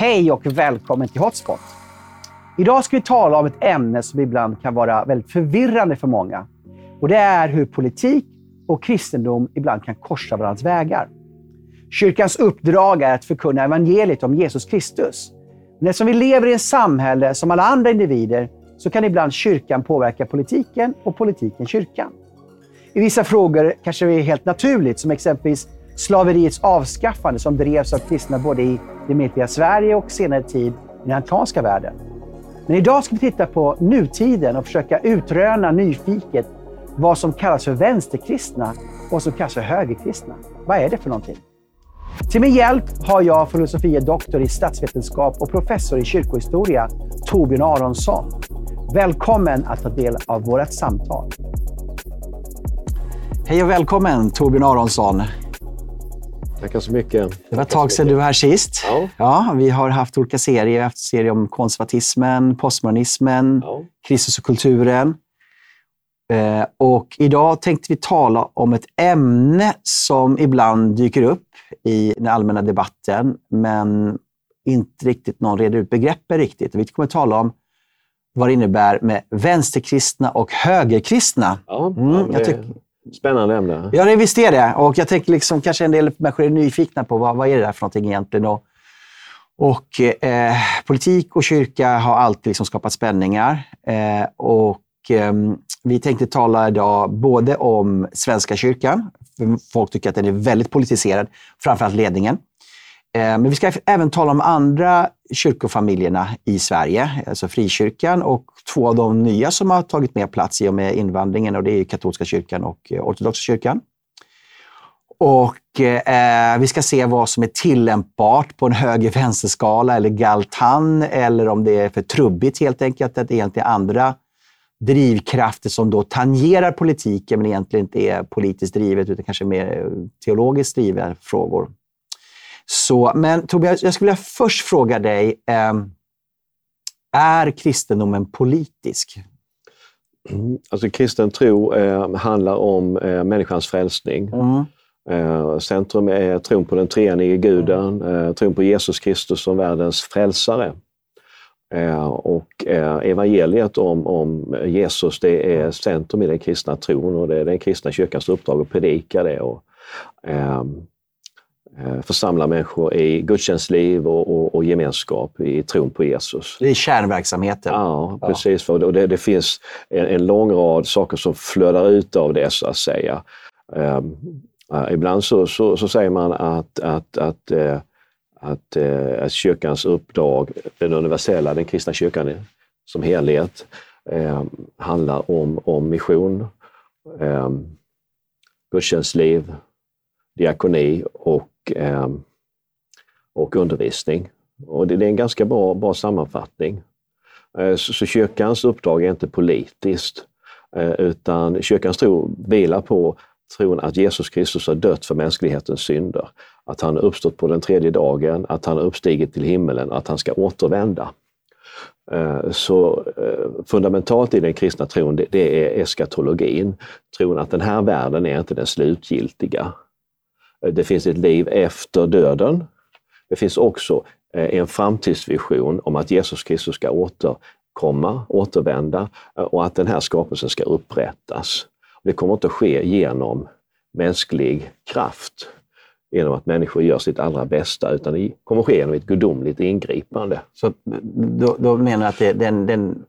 Hej och välkommen till Hotspot. Idag ska vi tala om ett ämne som ibland kan vara väldigt förvirrande för många. Och Det är hur politik och kristendom ibland kan korsa varandras vägar. Kyrkans uppdrag är att förkunna evangeliet om Jesus Kristus. Men eftersom vi lever i ett samhälle som alla andra individer så kan ibland kyrkan påverka politiken och politiken kyrkan. I vissa frågor kanske det är helt naturligt, som exempelvis slaveriets avskaffande som drevs av kristna både i det medeltida Sverige och senare tid i den antikanska världen. Men idag ska vi titta på nutiden och försöka utröna nyfiket vad som kallas för vänsterkristna och vad som kallas för högerkristna. Vad är det för någonting? Till min hjälp har jag filosofie doktor i statsvetenskap och professor i kyrkohistoria, Torbjörn Aronsson. Välkommen att ta del av vårt samtal. Hej och välkommen Torbjörn Aronsson. Tackar så mycket. Det var ett tag sedan du var här sist. Ja. Ja, vi har haft olika serier. Vi har haft serier om konservatismen, postmodernismen, Ja. Kristus och kulturen. Eh, och idag tänkte vi tala om ett ämne som ibland dyker upp i den allmänna debatten, men inte riktigt någon reder ut begreppet riktigt. Vi kommer att tala om vad det innebär med vänsterkristna och högerkristna. Ja, Mm, det Spännande ämne. Ja, det visst är det. Och jag tänker liksom, kanske en del människor är nyfikna på vad, vad är det där för någonting egentligen. Och, och eh, politik och kyrka har alltid liksom skapat spänningar. Eh, och eh, vi tänkte tala idag både om Svenska kyrkan, folk tycker att den är väldigt politiserad, framförallt ledningen. Eh, Men vi ska även tala om andra kyrkofamiljerna i Sverige, alltså frikyrkan och två av de nya som har tagit mer plats i och med invandringen och det är katolska kyrkan och eh, ortodoxa kyrkan. Och eh, Vi ska se vad som är tillämpbart på en höger-vänster-skala eller galtan eller om det är för trubbigt helt enkelt, att det egentligen är andra drivkrafter som då tangerar politiken men egentligen inte är politiskt drivet utan kanske mer eh, teologiskt drivna frågor. Så, men Tobias, jag skulle vilja först fråga dig, eh, är kristendomen politisk? Mm. Alltså, kristen tro eh, handlar om eh, människans frälsning. Mm. Eh, centrum är tron på den treenige guden, eh, tron på Jesus Kristus som världens frälsare. Eh, och eh, evangeliet om, om Jesus, det är centrum i den kristna tron och det är den kristna kyrkans uppdrag att predika det. Och, ehm, eh, församla människor i gudstjänstliv och, och, och gemenskap i tron på Jesus. Det är kärnverksamheten. Ja, precis. För det, det finns en, en lång rad saker som flödar ut av det så att säga. Um, uh, ibland så, så, så, säger man att, att, att, uh, att, uh, att kyrkans uppdrag, den universella, den kristna kyrkan som helhet, um, handlar om, om mission, um, gudstjänstliv, diakoni och, Ehm, och undervisning. Och det, är en ganska bra, bra sammanfattning. Eh, så, så kyrkans uppdrag är inte politiskt, eh, utan kyrkans tro vilar på tron att Jesus Kristus har dött för mänsklighetens synder. Att han har uppstått på den tredje dagen, att han har uppstigit till himmelen, att han ska återvända. Eh, så fundamentalt i den kristna tron, det är eskatologin. Tron att den här världen är inte den slutgiltiga. Det finns ett liv efter döden. Det finns också eh, en framtidsvision om att Jesus Kristus ska återkomma, återvända eh, och att den här skapelsen ska upprättas. Det kommer inte att ske genom mänsklig kraft, genom att människor gör sitt allra bästa, utan det kommer att ske genom ett gudomligt ingripande. Så eh, då, då menar du att det, den, den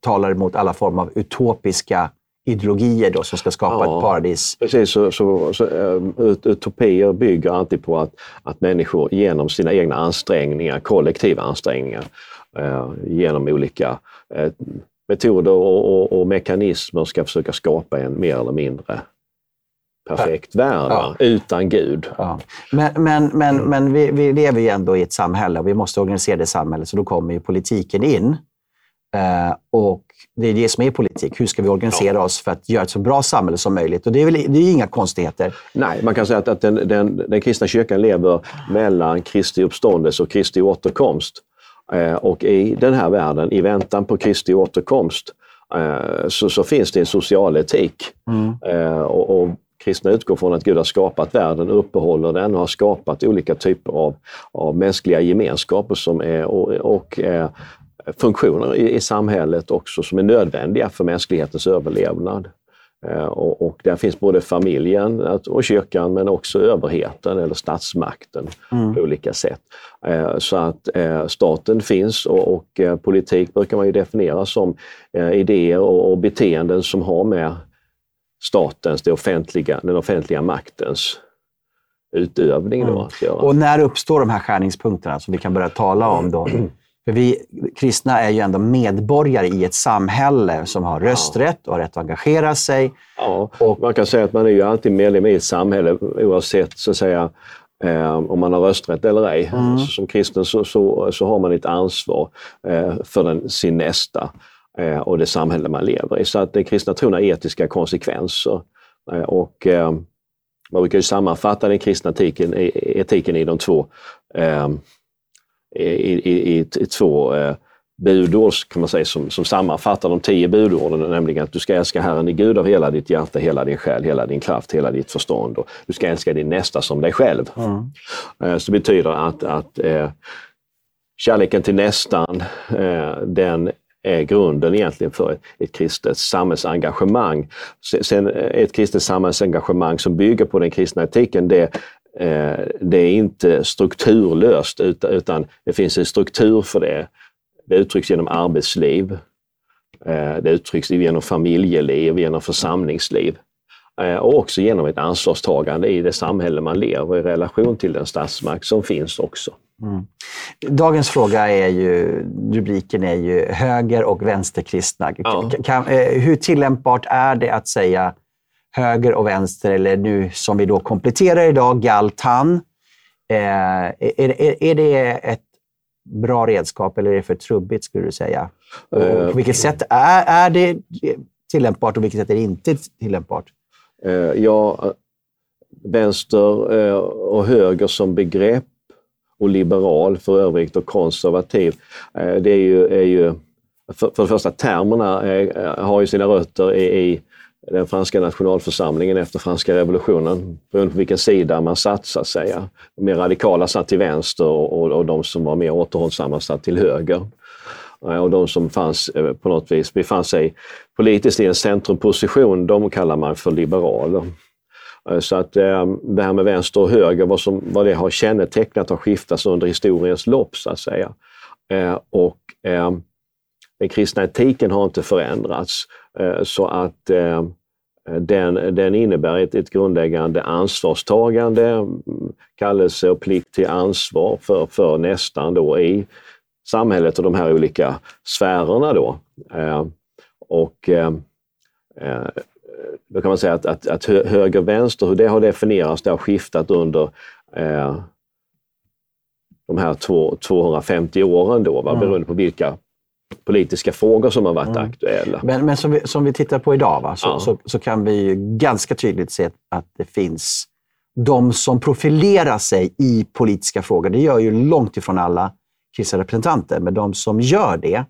talar emot alla former av utopiska ideologier då, som ska skapa Ja. ett paradis. Precis, så, så, så eh, ut- utopier bygger alltid på att, att människor genom sina egna ansträngningar, kollektiva ansträngningar, eh, genom olika eh, metoder och, och, och mekanismer ska försöka skapa en mer eller mindre perfekt värld Ja. utan Gud. Ja. Men, men, men, men vi, vi lever ju ändå i ett samhälle och vi måste organisera det samhället, så då kommer ju politiken in. Eh, och det är det som är politik. Hur ska vi organisera oss för att göra ett så bra samhälle som möjligt? Och det är, väl, det är inga konstigheter. Nej, man kan säga att, att den, den, den kristna kyrkan lever mellan Kristi uppståndelse och Kristi återkomst. Eh, och i den här världen, i väntan på Kristi återkomst, eh, så, så finns det en social etik. Mm. Eh, och, och kristna utgår från att Gud har skapat världen, uppehåller den och har skapat olika typer av, av mänskliga gemenskaper som är, och, och är funktioner i, i samhället också som är nödvändiga för mänsklighetens överlevnad. Eh, och, och, där finns både familjen och kyrkan men också överheten eller statsmakten mm. på olika sätt. Eh, så att eh, staten finns och, och politik brukar man ju definiera som idéer och, och beteenden som har med statens, det offentliga, den offentliga maktens utövning då, mm. att göra. Och när uppstår de här skärningspunkterna som vi kan börja tala om då? För vi kristna är ju ändå medborgare i ett samhälle som har rösträtt och har rätt att engagera sig. Ja, och man kan säga att man är ju alltid medlem i ett samhälle oavsett så att säga, eh, om man har rösträtt eller ej. Mm. Som kristen så, så, så, har man ett ansvar eh, för den, sin nästa eh, och det samhälle man lever i. Så att den kristna tron har etiska konsekvenser. Och, man brukar ju sammanfatta den kristna etiken, etiken i de två i, i, i, i två eh, budord kan man säga, som, som sammanfattar de tio budorden, nämligen att du ska älska Herren din Gud av hela ditt hjärta, hela din själ, hela din kraft, hela ditt förstånd. Och du ska älska din nästa som dig själv. Mm. Eh, så det betyder att, att eh, kärleken till nästan, eh, den är grunden egentligen för ett, ett kristet samhällsengagemang. Sen eh, ett kristet samhällsengagemang som bygger på den kristna etiken, det det är inte strukturlöst utan det finns en struktur för det. Det uttrycks genom arbetsliv, eh, det uttrycks genom familjeliv, genom församlingsliv eh, och också genom ett ansvarstagande i det samhälle man lever i relation till den statsmakt som finns också. Mm. Dagens fråga är ju, rubriken är ju höger och vänsterkristna. Ja. Kan, hur tillämpbart är det att säga höger och vänster, eller nu som vi då kompletterar idag, galtan. Eh, är, är, är det ett bra redskap eller är det för trubbigt, skulle du säga? Och på eh, vilket sätt är, är det tillämpbart och vilket sätt är det inte tillämpbart? Eh, ja, vänster eh, och höger som begrepp och liberal för övrigt och konservativ, det är ju, är ju för, för det första termerna har ju sina rötter i, i den franska nationalförsamlingen efter franska revolutionen, beroende på vilken sida man satt så att säga. De mer radikala satt till vänster och, och, de som var mer återhållsamma satt till höger. Och de som fanns eh, på något vis befann sig politiskt i en centrumposition, de kallar man för liberaler. Eh, så att eh, det här med vänster och höger, vad, som, vad det har kännetecknat har skiftats under historiens lopp så att säga. Och den kristna etiken har inte förändrats. Eh, så att eh, den, den innebär ett, ett grundläggande ansvarstagande, kallelse och plikt till ansvar för, för nästan då i samhället och de här olika sfärerna. Då. Eh, och då kan man säga att, att, att höger-vänster, hur det har definierats, det har skiftat under de här två, 250 åren då, va? Mm. beroende på vilka politiska frågor som har varit mm. aktuella. Men, men som, vi, som vi tittar på idag va? Så, ja. så, så, kan vi ganska tydligt se att det finns de som profilerar sig i politiska frågor. Det gör ju långt ifrån alla kristna representanter, men de som gör det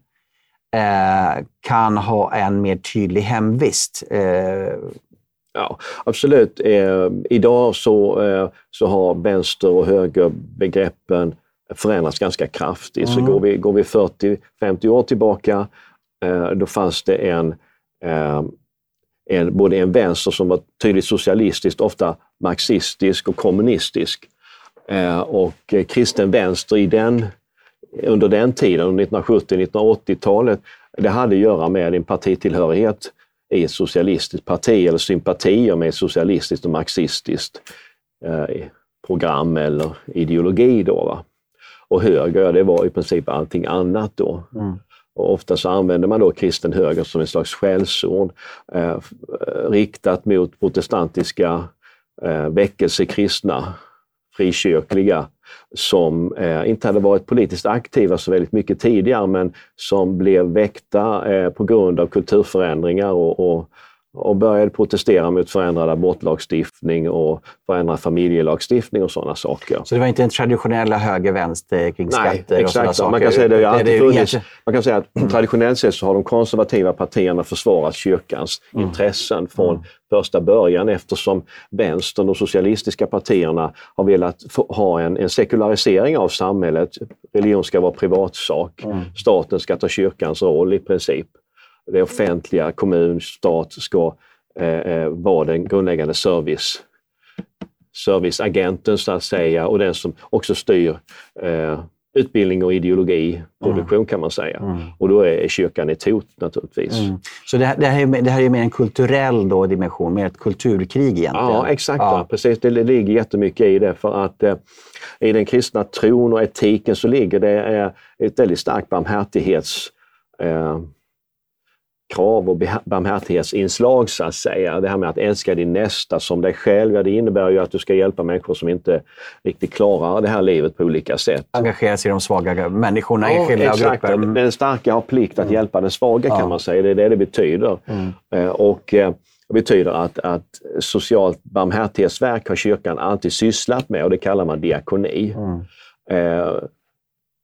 eh, kan ha en mer tydlig hemvist. Eh, Ja, absolut. Eh, idag så, eh, så har vänster och högerbegreppen förändrats ganska kraftigt. Mm. Så går vi, går vi 40-50 år tillbaka, eh, då fanns det en, eh, en, både en vänster som var tydligt socialistisk, ofta marxistisk och kommunistisk. Eh, och kristen vänster i den, under den tiden, 1970-1980-talet, det hade att göra med en partitillhörighet i ett socialistiskt parti eller sympatier med ett socialistiskt och marxistiskt program eller ideologi. Då, va? Och höger, det var i princip allting annat då. Mm. Och ofta så använder man då kristen höger som en slags skällsord eh, riktat mot protestantiska eh, väckelsekristna, frikyrkliga, som eh, inte hade varit politiskt aktiva så väldigt mycket tidigare men som blev väckta eh, på grund av kulturförändringar och, och, och började protestera mot förändrad abortlagstiftning och förändrad familjelagstiftning och sådana saker. Så det var inte en traditionella höger-vänster kring Nej, skatter och sådana saker? Man kan säga, det alltid funnits, man kan säga att traditionellt sett så har de konservativa partierna försvarat kyrkans mm. intressen från mm. första början eftersom vänstern, de socialistiska partierna, har velat ha en, en sekularisering av samhället. Religion ska vara privatsak. Mm. Staten ska ta kyrkans roll i princip det offentliga, kommun, stat ska eh, eh, vara den grundläggande service, serviceagenten så att säga och den som också styr eh, utbildning och ideologi, produktion mm. kan man säga. Mm. Och då är kyrkan ett hot naturligtvis. Mm. Så det här, det, här är, det här är mer en kulturell då, dimension, mer ett kulturkrig egentligen? Ja, exakt. Ja. Precis. Det, det ligger jättemycket i det för att eh, i den kristna tron och etiken så ligger det eh, ett väldigt starkt barmhärtighets eh, krav och barmhärtighetsinslag så att säga. Det här med att älska din nästa som dig själv, ja, det innebär ju att du ska hjälpa människor som inte riktigt klarar det här livet på olika sätt. Engagera sig i de svaga människorna, ja, enskilda exakt. grupper. Mm. Den starka har plikt att mm. hjälpa den svaga ja. kan man säga. Det är det det betyder. Mm. Eh, och eh, det betyder att, att socialt barmhärtighetsverk har kyrkan alltid sysslat med och det kallar man diakoni. Mm. Eh,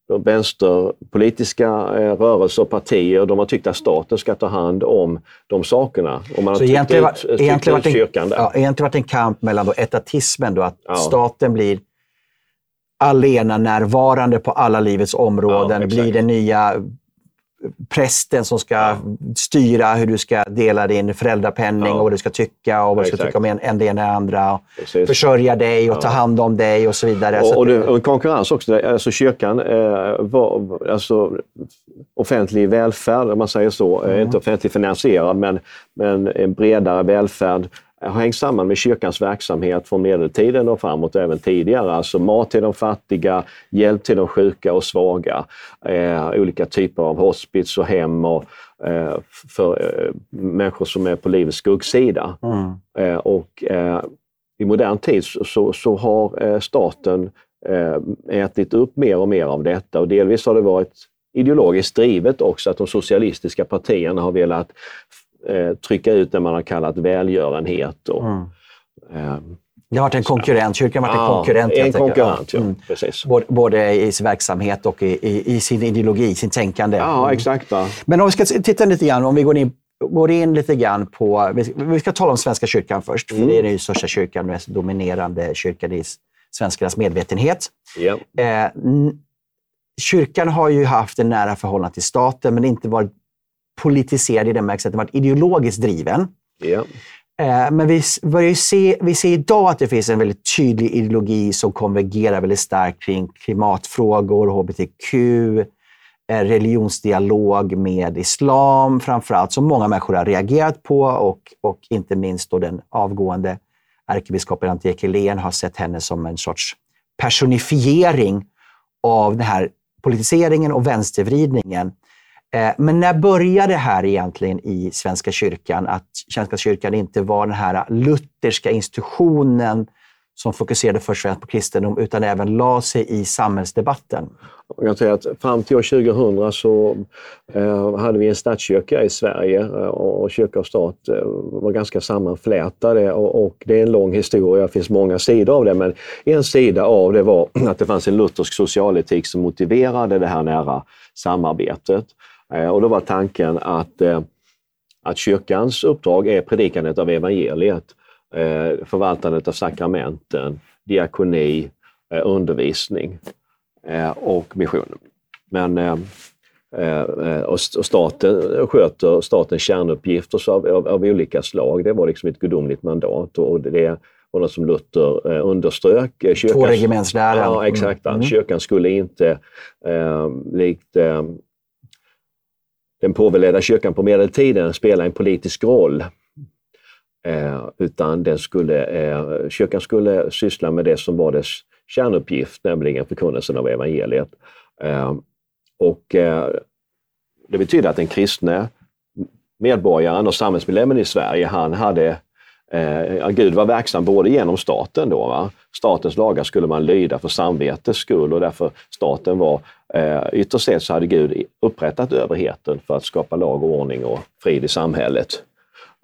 vänsterpolitiska eh, rörelser och partier, de har tyckt att staten ska ta hand om de sakerna. Och man så har egentligen, ut, var, egentligen, varit en, ja, egentligen varit en kamp mellan då etatismen, då, att ja. staten blir alena närvarande på alla livets områden, ja, blir den nya prästen som ska styra hur du ska dela din föräldrapenning ja. och vad du ska tycka och vad du ska tycka om en, en det ena och andra. Precis. Försörja dig och ja. ta hand om dig och så vidare. Och, och, det, och en konkurrens också. Alltså kyrkan eh, var alltså, offentlig välfärd, om man säger så. Mm. Inte offentligt finansierad, men, men en bredare välfärd har hängt samman med kyrkans verksamhet från medeltiden och framåt och även tidigare. Alltså mat till de fattiga, hjälp till de sjuka och svaga, eh, olika typer av hospits och hem och, eh, för eh, människor som är på livets skuggsida. Mm. Eh, och eh, i modern tid så, så har eh, staten ätit upp mer och mer av detta och delvis har det varit ideologiskt drivet också att de socialistiska partierna har velat eh, trycka ut det man har kallat välgörenhet. Och, mm. eh, det har varit en konkurrent. Kyrkan har varit en konkurrent. En konkurrent, ja. Mm. Precis. Både, både, i sin verksamhet och i, i, i, sin ideologi, sin tänkande. Ja, mm. exakt. Va? Men om vi ska titta lite grann, om vi går in, går in lite grann på... Vi ska tala om Svenska kyrkan först, mm. för det är den största kyrkan, den mest dominerande kyrkan i svenskarnas medvetenhet. Yeah. Eh, kyrkan har ju haft en nära förhållande till staten, men inte varit politiserad i den bemärkelsen att den varit ideologiskt driven. Yeah. Men vi, börjar se, vi ser idag att det finns en väldigt tydlig ideologi som konvergerar väldigt starkt kring klimatfrågor, hbtq, eh, religionsdialog med islam framförallt, som många människor har reagerat på och, och inte minst då den avgående ärkebiskopen Antje Helén har sett henne som en sorts personifiering av den här politiseringen och vänstervridningen Eh, men när började det här egentligen i Svenska kyrkan? Att Svenska kyrkan inte var den här lutherska institutionen som fokuserade först och främst på kristendom, utan även la sig i samhällsdebatten? Jag kan säga att fram till år 2000 så eh, hade vi en statskyrka i Sverige eh, och kyrka och stat var ganska sammanflätade och, det är en lång historia, det finns många sidor av det, men en sida av det var att det fanns en luthersk socialetik som motiverade det här nära samarbetet. Eh, och då var tanken att, eh, att kyrkans uppdrag är predikandet av evangeliet, eh, förvaltandet av sakramenten, diakoni, undervisning och mission. Men och staten sköter statens kärnuppgifter av, av, av, olika slag. Det var liksom ett gudomligt mandat och det var något som Luther underströk. Kyrkans, Två regementsläran. Ja, exakt. Mm. Kyrkan skulle inte, eh, likt eh, den påveledda kyrkan på medeltiden spela en politisk roll. Eh, utan den skulle, eh, kyrkan skulle syssla med det som var dess kärnuppgift, nämligen förkunnelsen av evangeliet. Eh, och eh, Det betyder att den kristne medborgaren och samhällsmedlemmen i Sverige, han hade Eh, Gud var verksam både genom staten då. Va? Statens lagar skulle man lyda för samvetets skull och därför staten var, eh, ytterst sett så hade Gud upprättat överheten för att skapa lag och ordning och frid i samhället.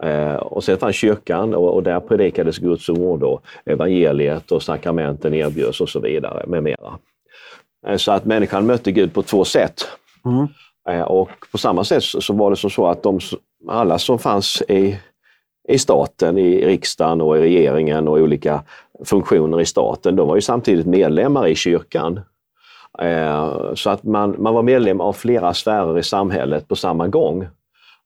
Eh, och sen fanns kyrkan och, och där predikades Guds ord och evangeliet och sakramenten erbjöds och så vidare med mera. Eh, så att människan mötte Gud på två sätt. Mm. Eh, och på samma sätt så var det som så att de, alla som fanns i, i staten, i riksdagen och i regeringen och i olika funktioner i staten, de var ju samtidigt medlemmar i kyrkan. Eh, så att man, man var medlem av flera sfärer i samhället på samma gång.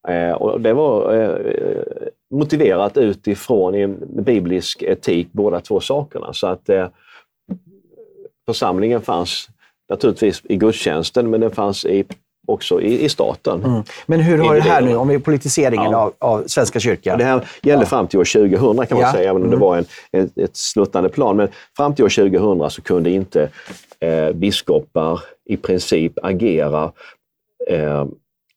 Eh, och det var eh, motiverat utifrån en biblisk etik, båda två sakerna. Så att församlingen fanns naturligtvis i gudstjänsten, men den fanns i, också i, i staten. Mm. Men hur har det här nu, om vi politiseringen ja. av, av Svenska kyrkan? Det här gällde ja. fram till år 2000 kan man ja. säga, även om mm. det var en, ett, ett sluttande plan. Men fram till år 2000 så kunde inte eh, biskopar i princip agera eh,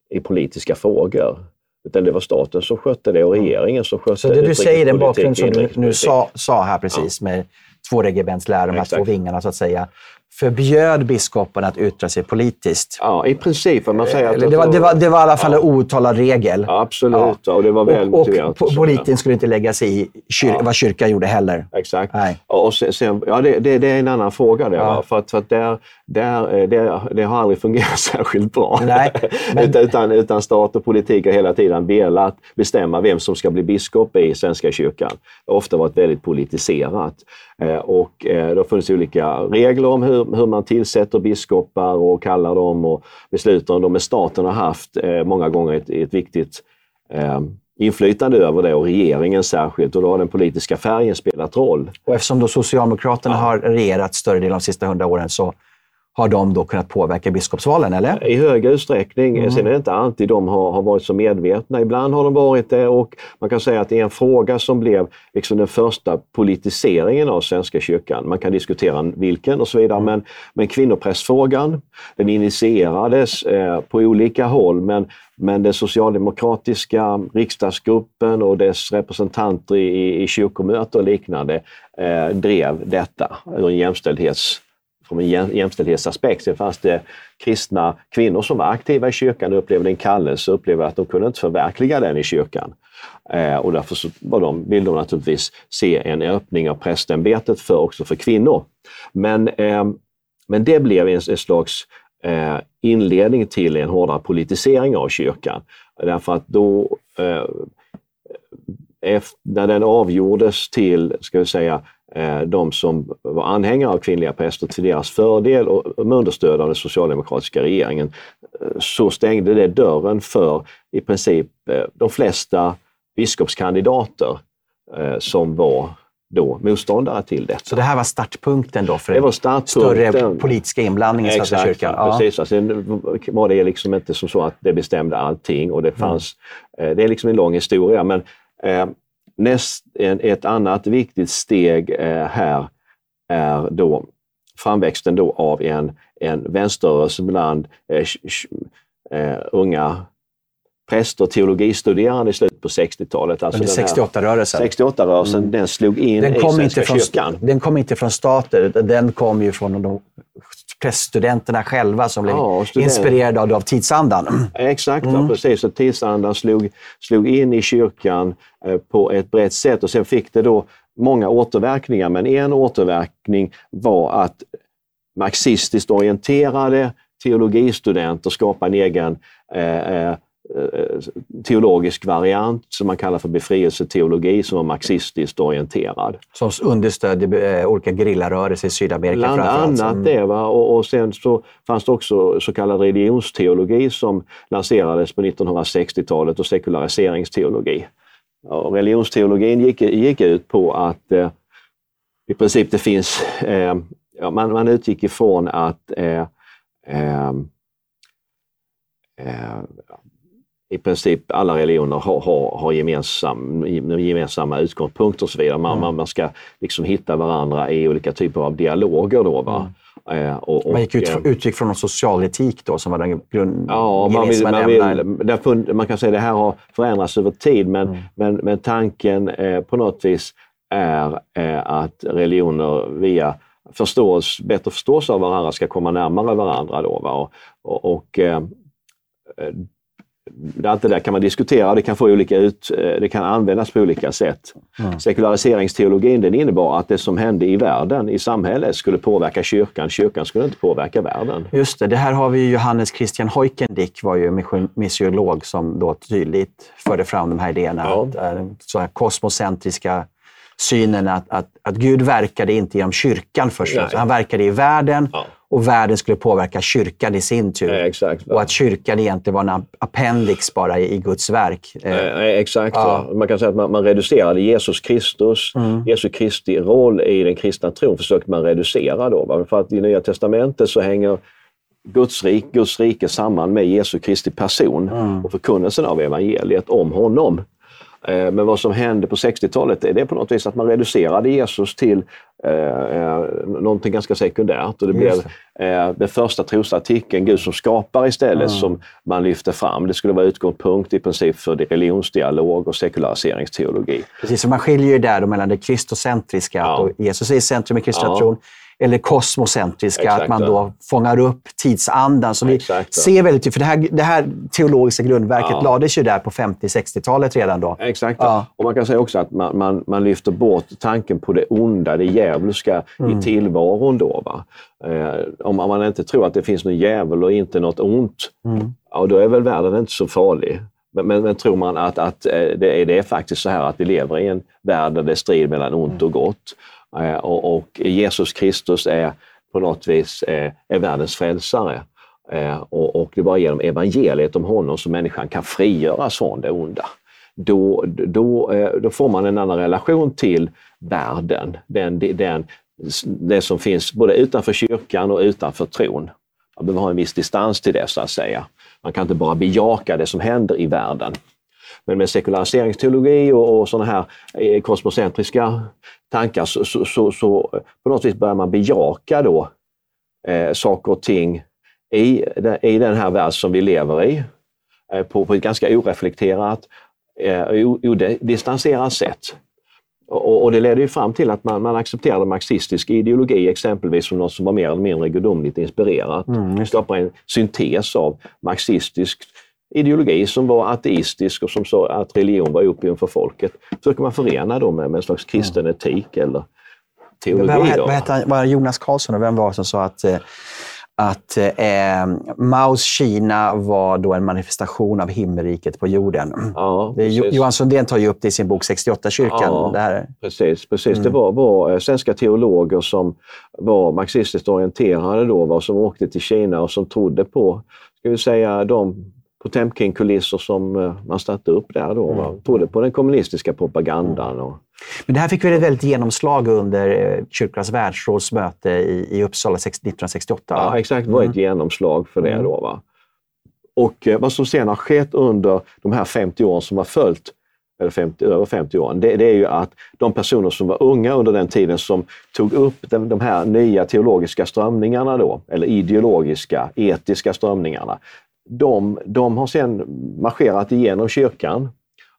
i politiska frågor. Utan det var staten som skötte det och regeringen som skötte det. Så det du säger, den bakgrund som du nu sa, sa här precis med två regementslära, de här två vingarna så att säga förbjöd biskoparna att yttra sig politiskt. Ja, i princip. Man säger att det, var, det, var, det var i alla fall ja. en outtalad regel. Ja, absolut, ja. och det var väl motiverat. Och, och politiken skulle inte lägga sig i kyr, vad kyrkan gjorde heller. Exakt. Nej. Och sen, ja, det, det, det, är en annan fråga. Ja. För att, för att där, där, eh, det, det har aldrig fungerat särskilt bra. Nej, men... utan, utan stat och politik har hela tiden velat bestämma vem som ska bli biskop i Svenska kyrkan. Det har ofta varit väldigt politiserat. Eh, och eh, det har funnits olika regler om hur, hur man tillsätter biskopar och kallar dem och beslutar om dem. Men staten har haft många gånger ett, ett viktigt inflytande över det och regeringen särskilt och då har den politiska färgen spelat roll. Och eftersom då Socialdemokraterna ja. har regerat större delen av de sista hundra åren så har de då kunnat påverka biskopsvalen, eller? I hög utsträckning. Mm. Sen är det inte alltid de har, har, varit så medvetna. Ibland har de varit det och man kan säga att det är en fråga som blev liksom den första politiseringen av Svenska kyrkan. Man kan diskutera vilken och så vidare, mm. men, men kvinnoprästfrågan, den initierades eh, på olika håll, men men den socialdemokratiska riksdagsgruppen och dess representanter i, i kyrkomöte och liknande eh, drev detta ur en jämställdhets från en jämställdhetsaspekt. Sen fanns det kristna kvinnor som var aktiva i kyrkan och upplevde en kallelse och upplevde att de kunde inte förverkliga den i kyrkan. Eh, och därför så var de, vill de naturligtvis se en öppning av prästämbetet för, också för kvinnor. Men, eh, men det blev en, en slags eh, inledning till en hårdare politisering av kyrkan. Därför att då eh, eh, när den avgjordes till, ska vi säga, de som var anhängare av kvinnliga präster till deras fördel och med understöd av den socialdemokratiska regeringen, eh, så stängde det dörren för i princip eh, de flesta biskopskandidater som var då motståndare till detta. Så det här var startpunkten då för en större politiska inblandning i Svenska kyrkan? Ja. Precis. Sen var det liksom inte som så att det bestämde allting och det fanns, mm. det är liksom en lång historia, men Näst, ett annat viktigt steg eh, här är då framväxten då av en, en vänsterrörelse bland eh, eh, unga präster och teologistuderande i slutet på 60-talet. Alltså 68-rörelsen? 68-rörelsen, mm. den slog in den kom i Svenska inte från, kyrkan. Den kom inte från stater, den kom ju från de präststudenterna själva som blev ja, inspirerade av, tidsandan. Exakt, mm. ja, precis. Så tidsandan slog, slog in i kyrkan eh, på ett brett sätt och sen fick det då många återverkningar. Men en återverkning var att marxistiskt orienterade teologistudenter skapade en egen eh Eh, teologisk variant som man kallar för befrielseteologi som var marxistiskt orienterad. Som understödde eh, olika gerillarörelser i Sydamerika Bland annat mm. det. Va? Och, och sen så fanns det också så kallad religionsteologi som lanserades på 1960-talet och sekulariseringsteologi. Och religionsteologin gick, gick ut på att eh, i princip det finns, eh, ja, man, man utgick ifrån att eh, eh, i princip alla religioner har, har, har gemensam, gemensamma utgångspunkter och så vidare. Man, mm. man ska liksom hitta varandra i olika typer av dialoger. Då, va? Mm. Eh, och, och, man gick ut, eh, utgick från någon social etik då som var den grund, ja, man, vill, man, vill, man kan säga att det här har förändrats över tid men, mm. men, men tanken eh, på något vis är eh, att religioner via förstås, bättre förståelse av varandra ska komma närmare varandra. Då, va? Och, och eh, allt det där kan man diskutera, det kan, få olika ut, eh, det kan användas på olika sätt. Mm. Sekulariseringsteologin den innebar att det som hände i världen, i samhället, skulle påverka kyrkan. Kyrkan skulle inte påverka världen. Just det, det här har vi Johannes Christian Heukendick var ju missiolog som då tydligt förde fram de här idéerna. Ja. Att, eh, så här kosmocentriska synen att, att, att Gud verkade inte genom kyrkan först. Han verkade i världen ja. Och världen skulle påverka kyrkan i sin tur. Ja, exakt, och att kyrkan egentligen var en appendix bara i, i Guds verk. Ja, exakt. Man kan säga att man, man reducerade Jesus Kristus, mm. Jesu Kristi roll i den kristna tron försökte man reducera. Då, För att i Nya Testamentet så hänger Guds, rik, Guds rike samman med Jesu Kristi person mm. och förkunnelsen av evangeliet om honom. Eh, men vad som hände på 60-talet är det på något vis att man reducerade Jesus till eh, eh någonting ganska sekundärt. Och det blev eh, den första trosartikeln, Gud som skapar istället, mm. som man lyfte fram. Det skulle vara utgångspunkt i princip för religionsdialog och sekulariseringsteologi. Precis, så man skiljer ju där mellan det kristocentriska, ja. att Jesus är i centrum i kristna ja. tron, eller kosmocentriska, Exakt, att man då fångar upp tidsandan. Så vi Exakt, ser väldigt för det här, det här teologiska grundverket ja. lades ju där på 50-60-talet redan då. Exakt. Ja. Och man kan säga också att man, man, man lyfter bort tanken på det onda, det djävulska mm. i tillvaron. Då, va? Eh, om man inte tror att det finns någon djävul och inte något ont, mm. ja, då är väl världen inte så farlig. Men, men, men, tror man att, att eh, det, är, det är faktiskt så här att vi lever i en värld där det är strid mellan ont och gott. Eh, och, och Jesus Kristus är på något vis är, är världens frälsare. Eh, och, och det är bara genom evangeliet om honom som människan kan frigöras från det onda. Då, då, då får man en annan relation till världen, den, den, det som finns både utanför kyrkan och utanför tron. Man behöver ha en viss distans till det så att säga. Man kan inte bara bejaka det som händer i världen. Men med sekulariseringsteologi och, och sådana här eh, kosmocentriska tankar så, så, så, så, på något vis börjar man bejaka då eh, saker och ting i, i den här värld som vi lever i eh, på, på ett ganska oreflekterat, eh, odistanserat sätt. Och, och, det ledde ju fram till att man, man accepterade marxistisk ideologi exempelvis som något som var mer eller mindre gudomligt inspirerat. Mm, skapar en syntes av marxistisk ideologi som var ateistisk och som sa att religion var opium för folket. Försöker man förena dem med, med en slags kristen etik eller teologi. Vad, vad, hette var Jonas Karlsson och vem var det som sa att, eh, att eh, Maos Kina var då en manifestation av himmelriket på jorden? Ja, det, Johan Sundén tar ju upp det i sin bok 68-kyrkan. Ja, det här. Precis, precis. Mm. det var, var eh, svenska teologer som var marxistiskt orienterade då, var, som åkte till Kina och som trodde på ska vi säga, de Potemkin-kulisser som eh, man satte upp där då. Mm. Trodde på den kommunistiska propagandan. Och... Men det här fick väl ett väldigt genomslag under eh, Kyrkornas världsrådsmöte i, i Uppsala 1968? Ja, exakt. Det var ett mm. genomslag för det. Mm. Då, va? Och eh, vad som sen har skett under de här 50 åren som har följt, eller 50, över 50 åren, det, det, är ju att de personer som var unga under den tiden som tog upp den, de här nya teologiska strömningarna då, eller ideologiska, etiska strömningarna, de, de har sedan marscherat igenom kyrkan.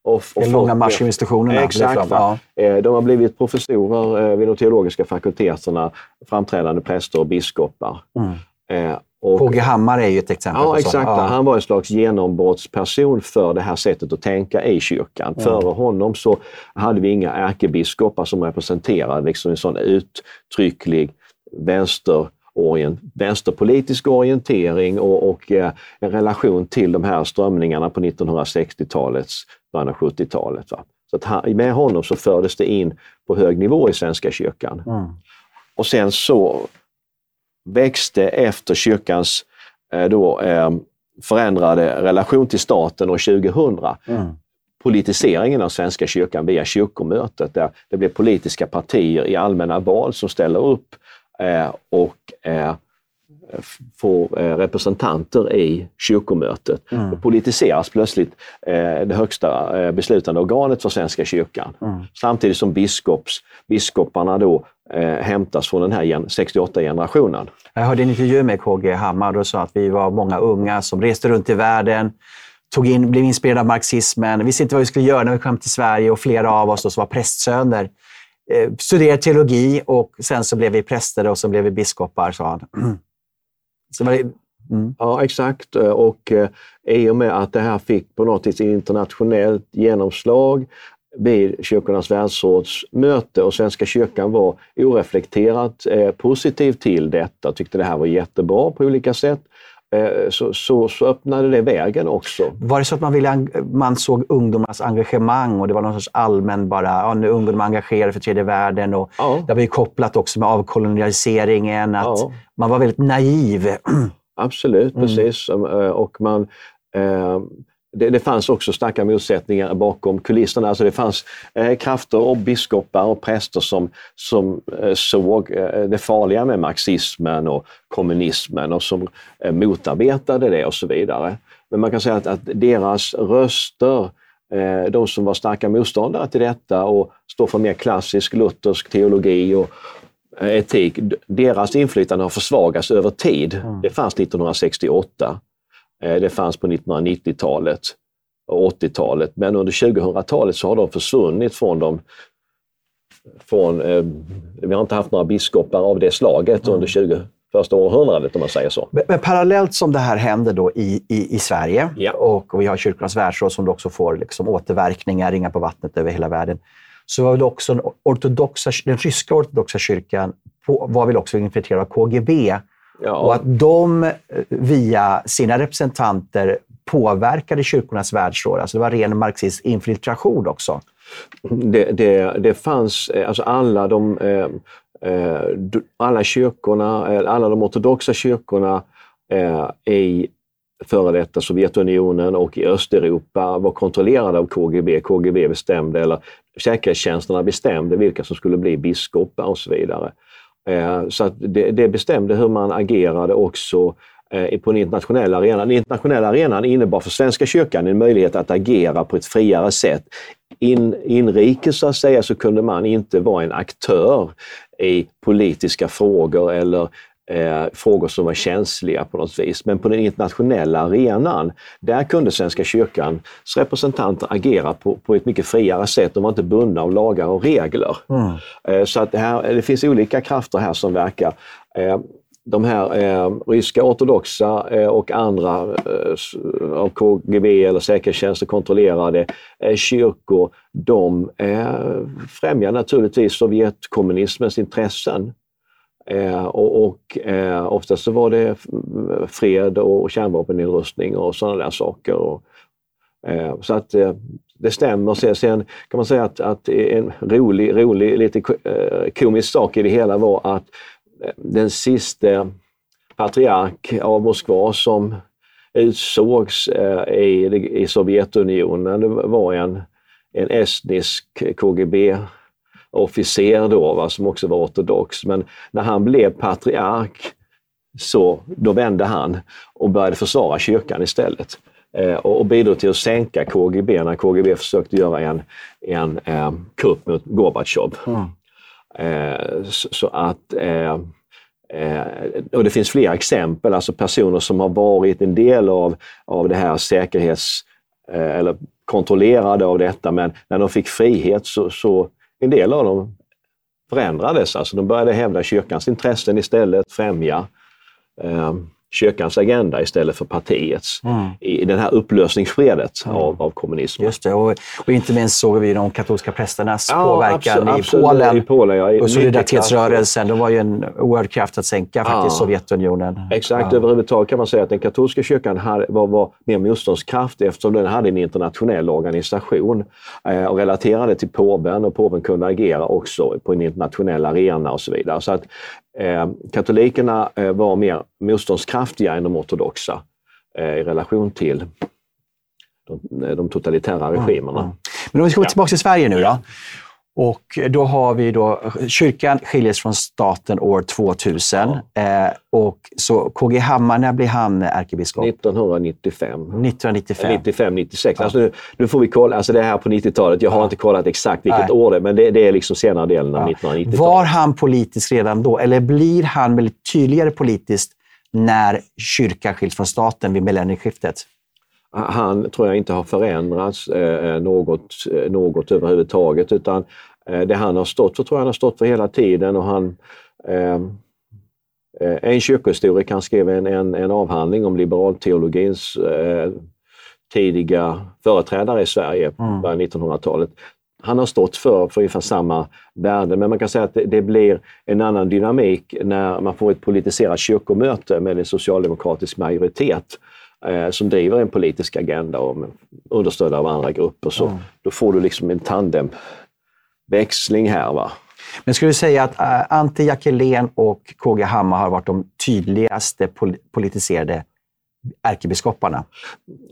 Och, och Den långa marschinstitutionerna. Exakt. Ja. Eh, de har blivit professorer eh, vid de teologiska fakulteterna, framträdande präster och biskopar. Mm. KG Hammar är ju ett exempel. Ja, exakt. Ja. Han var en slags genombrottsperson för det här sättet att tänka i kyrkan. Mm. Före honom så hade vi inga ärkebiskopar som representerade liksom en sån uttrycklig vänster orient, vänsterpolitisk orientering och, och eh, en relation till de här strömningarna på 1960-talets, början av 70-talet. Så att han, med honom så fördes det in på hög nivå i Svenska kyrkan. Mm. Och sen så växte efter kyrkans eh, då, eh, förändrade relation till staten år 2000 mm. politiseringen av Svenska kyrkan via kyrkomötet. Där det blev politiska partier i allmänna val som ställer upp och eh, får eh, representanter i kyrkomötet. Mm. Och politiseras plötsligt det högsta beslutande organet för Svenska kyrkan. Mm. Samtidigt som biskops, biskoparna då hämtas från den här 68-generationen. Jag hörde en intervju med KG Hammar och sa att vi var många unga som reste runt i världen, tog in, blev inspirerade av marxismen, visste inte vad vi skulle göra när vi kom till Sverige och flera av oss då, som var prästsöner eh, studerade teologi och sen så blev vi präster och så blev vi biskopar, sa han. Så var Mm. Ja, exakt. Och eh, i och med att det här fick på något vis internationellt genomslag vid Kyrkornas världsråds möte och Svenska kyrkan var oreflekterat eh, positiv till detta, tyckte det här var jättebra på olika sätt. Eh, så, så, så, öppnade det vägen också. Var det så att man, ville, man såg ungdomarnas engagemang och det var någon sorts allmän bara, ja, nu ungdomar engagerade för tredje världen och ja. det var ju kopplat också med avkolonialiseringen, att ja. man var väldigt naiv. Absolut, mm. precis. Eh, och man, eh, det, det, fanns också starka motsättningar bakom kulisserna. Alltså det fanns eh, krafter och biskopar och präster som, som eh, såg eh, det farliga med marxismen och kommunismen och som eh, motarbetade det och så vidare. Men man kan säga att, att deras röster, eh, de som var starka motståndare till detta och står för mer klassisk luthersk teologi och eh, etik, deras inflytande har försvagats över tid. Mm. Det fanns 1968. Eh, det fanns på 1990-talet och 80-talet, men under 2000-talet så har de försvunnit från de från, eh, vi har inte haft några biskopar av det slaget mm. under 20 första århundradet om man säger så. Men, men parallellt som det här händer då i, i, i Sverige ja. och, och, vi har Kyrkornas världsråd som också får liksom återverkningar, ringar på vattnet över hela världen, så var väl också den, ortodoxa, den ryska ortodoxa kyrkan på, var väl också infiltrerad av KGB Ja. Och att de eh, via sina representanter påverkade kyrkornas världsråd. Alltså det var ren marxistisk infiltration också. Det, det, det fanns, eh, alltså alla de, eh, alla kyrkorna, alla de ortodoxa kyrkorna i före detta Sovjetunionen och i Östeuropa var kontrollerade av KGB. KGB bestämde, eller säkerhetstjänsterna bestämde vilka som skulle bli biskopar och så vidare. Eh, så att det, det bestämde hur man agerade också eh, på den internationella arenan. Den internationella arenan innebar för Svenska kyrkan en möjlighet att agera på ett friare sätt. In, inrikes så att säga så kunde man inte vara en aktör i politiska frågor eller eh, frågor som var känsliga på något vis. Men på den internationella arenan, där kunde Svenska kyrkans representanter agera på, på ett mycket friare sätt. De var inte bundna av lagar och regler. Mm. Eh, så att det, här, det finns olika krafter här som verkar. Eh, de här eh, ryska ortodoxa eh, och andra eh, av KGB eller säkerhetstjänster kontrollerade eh, kyrkor, de eh, främjar naturligtvis Sovjetkommunismens intressen. Eh, och och eh, oftast så var det fred och kärnvapennedrustning och sådana där saker. Och, eh, så att eh, det stämmer. Sen kan man säga att, att en rolig, rolig, lite eh, komisk sak i det hela var att eh, den sista patriark av Moskva som utsågs eh, i, i Sovjetunionen det var en, en estnisk KGB officer då, va, som också var ortodox. Men när han blev patriark så då vände han och började försvara kyrkan istället. Eh, och, bidrog till att sänka KGB när KGB försökte göra en, en eh, kupp mot Gorbatjov. Mm. Eh, så, så, att eh, eh, och det finns flera exempel, alltså personer som har varit en del av, av det här säkerhets eh, eller kontrollerade av detta, men när de fick frihet så, så en del av dem förändrades. Alltså de började hävda kyrkans intressen istället, främja eh, kyrkans agenda istället för partiets mm. i det här upplösningsskedet mm. av, av kommunismen. Just det, och, och, inte minst såg vi de katolska prästernas ja, påverkan absolut, i Polen. I Polen ja, och solidaritetsrörelsen, de var ju en oerhörd kraft att sänka faktiskt ja, Sovjetunionen. Exakt, ja. överhuvudtaget kan man säga att den katolska kyrkan hade, var, var mer motståndskraftig eftersom den hade en internationell organisation eh, och relaterade till påven och påven kunde agera också på en internationell arena och så vidare. Så att katolikerna eh, var mer motståndskraftiga än de ortodoxa eh, i relation till de, de totalitära regimerna. Mm. Men om vi ska gå tillbaka till Sverige nu då. Och då har vi då, kyrkan skiljs från staten år 2000. Ja. Eh, och så KG Hammar, när blir han ärkebiskop? 1995. 1995. 95, 96. Ja. Alltså nu, nu, får vi kolla, alltså det är här på 90-talet. Jag har ja. inte kollat exakt vilket Nej. år det är, men det, det, är liksom senare delen av 1990-talet. Var han politisk redan då? Eller blir han väldigt tydligare politiskt när kyrkan skiljs från staten vid millennieskiftet? Han tror jag inte har förändrats eh, något, eh, något överhuvudtaget utan eh, det han har stått för tror jag han har stått för hela tiden och han eh, en kyrkohistoriker skrev en, en, en avhandling om liberalteologins eh, tidiga företrädare i Sverige mm. på 1900-talet. Han har stått för, för ungefär samma värden, men man kan säga att det, det, blir en annan dynamik när man får ett politiserat kyrkomöte med en socialdemokratisk majoritet eh, som driver en politisk agenda och understödda av andra grupper. Så mm. Då får du liksom en tandemväxling här. Va? Men skulle du säga att uh, Ante Jackelén och KG Hammar har varit de tydligaste pol politiserade ärkebiskoparna?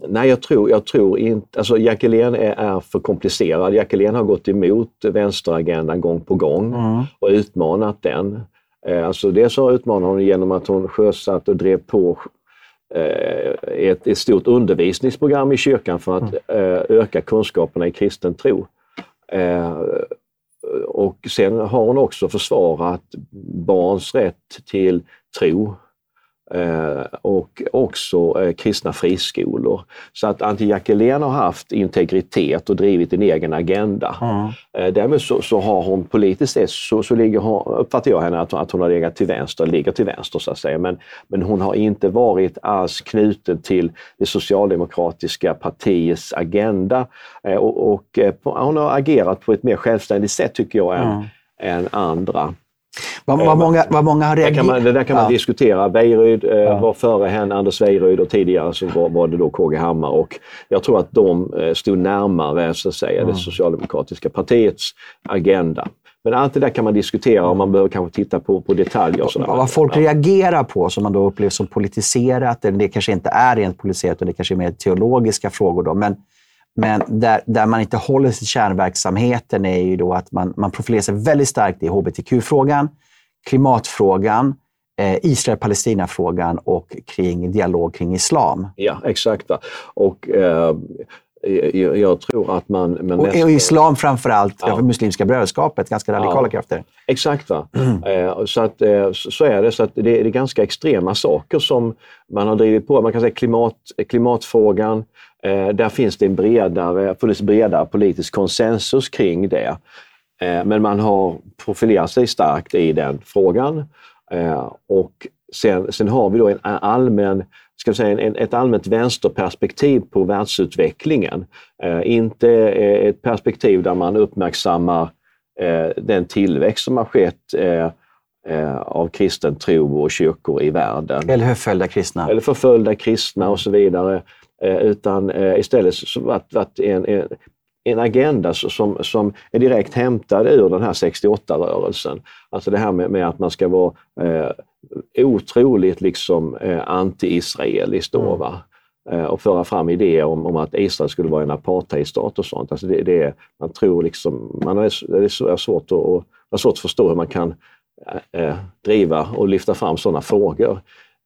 Nej, jag tror, jag tror inte... Alltså Jackelén är, är för komplicerad. Jackelén har gått emot vänsteragendan gång på gång mm. och utmanat den. Eh, alltså dels har utmanat hon genom att hon sjösatt och drev på eh, ett, ett stort undervisningsprogram i kyrkan för att mm. eh, öka kunskaperna i kristen tro. Eh, och sen har hon också försvarat barns rätt till tro Eh, och också eh, kristna friskolor. Så att Antje Jackelén har haft integritet och drivit en egen agenda. Mm. därmed så, så, har hon politiskt sett, så, så ligger hon, uppfattar jag henne att, att hon har legat till vänster, ligger till vänster så att säga. Men, men hon har inte varit alls knuten till det socialdemokratiska partiets agenda. och, och hon har agerat på ett mer självständigt sätt tycker jag än, mm. än andra. Vad, vad, många, vad många har reagerat... Det där kan man ja. diskutera. Weijeryd eh, ja. var före henne, Anders Weijeryd och tidigare så var, var det då KG Hammar och jag tror att de eh, stod närmare så att säga, mm. det socialdemokratiska partiets agenda. Men allt det där kan man diskutera och man behöver kanske titta på, på detaljer. Och Vad folk reagerar på som man då upplever som politiserat, eller det kanske inte är rent politiserat och det kanske är mer teologiska frågor. Då, men men där, där man inte håller sig till kärnverksamheten är ju då att man, man profilerar sig väldigt starkt i hbtq-frågan, klimatfrågan, eh, Israel-Palestina-frågan och kring dialog kring islam. Ja, exakt. Och eh, jag, jag, tror att man... Men och, nästa... och islam framförallt, ja. för Muslimska brödraskapet, ganska radikala ja. krafter. Exakt. Va? Mm. Eh, så, att, eh, så är det. Så att det, det, är ganska extrema saker som man har drivit på. Man kan säga klimat, klimatfrågan, Eh, där finns det en bredare, funnits bredare politisk konsensus kring det. Eh, men man har profilerat sig starkt i den frågan. Eh, och sen, sen har vi då en allmän, ska säga, en, ett allmänt vänsterperspektiv på världsutvecklingen. Inte ett perspektiv där man uppmärksammar den tillväxt som har skett av kristen tro och kyrkor i världen. Eller förföljda kristna. Eller förföljda kristna och så vidare. Eh, utan eh, istället varit, varit en, en, en agenda som, som är direkt hämtad ur den här 68-rörelsen. Alltså det här med, med, att man ska vara eh, otroligt liksom, eh, anti-israeliskt då, mm. eh, och föra fram idéer om, om, att Israel skulle vara en apartheidstat och sånt. Alltså det, det, man tror liksom, man har, det är svårt att, och, har svårt att förstå hur man kan eh, driva och lyfta fram sådana frågor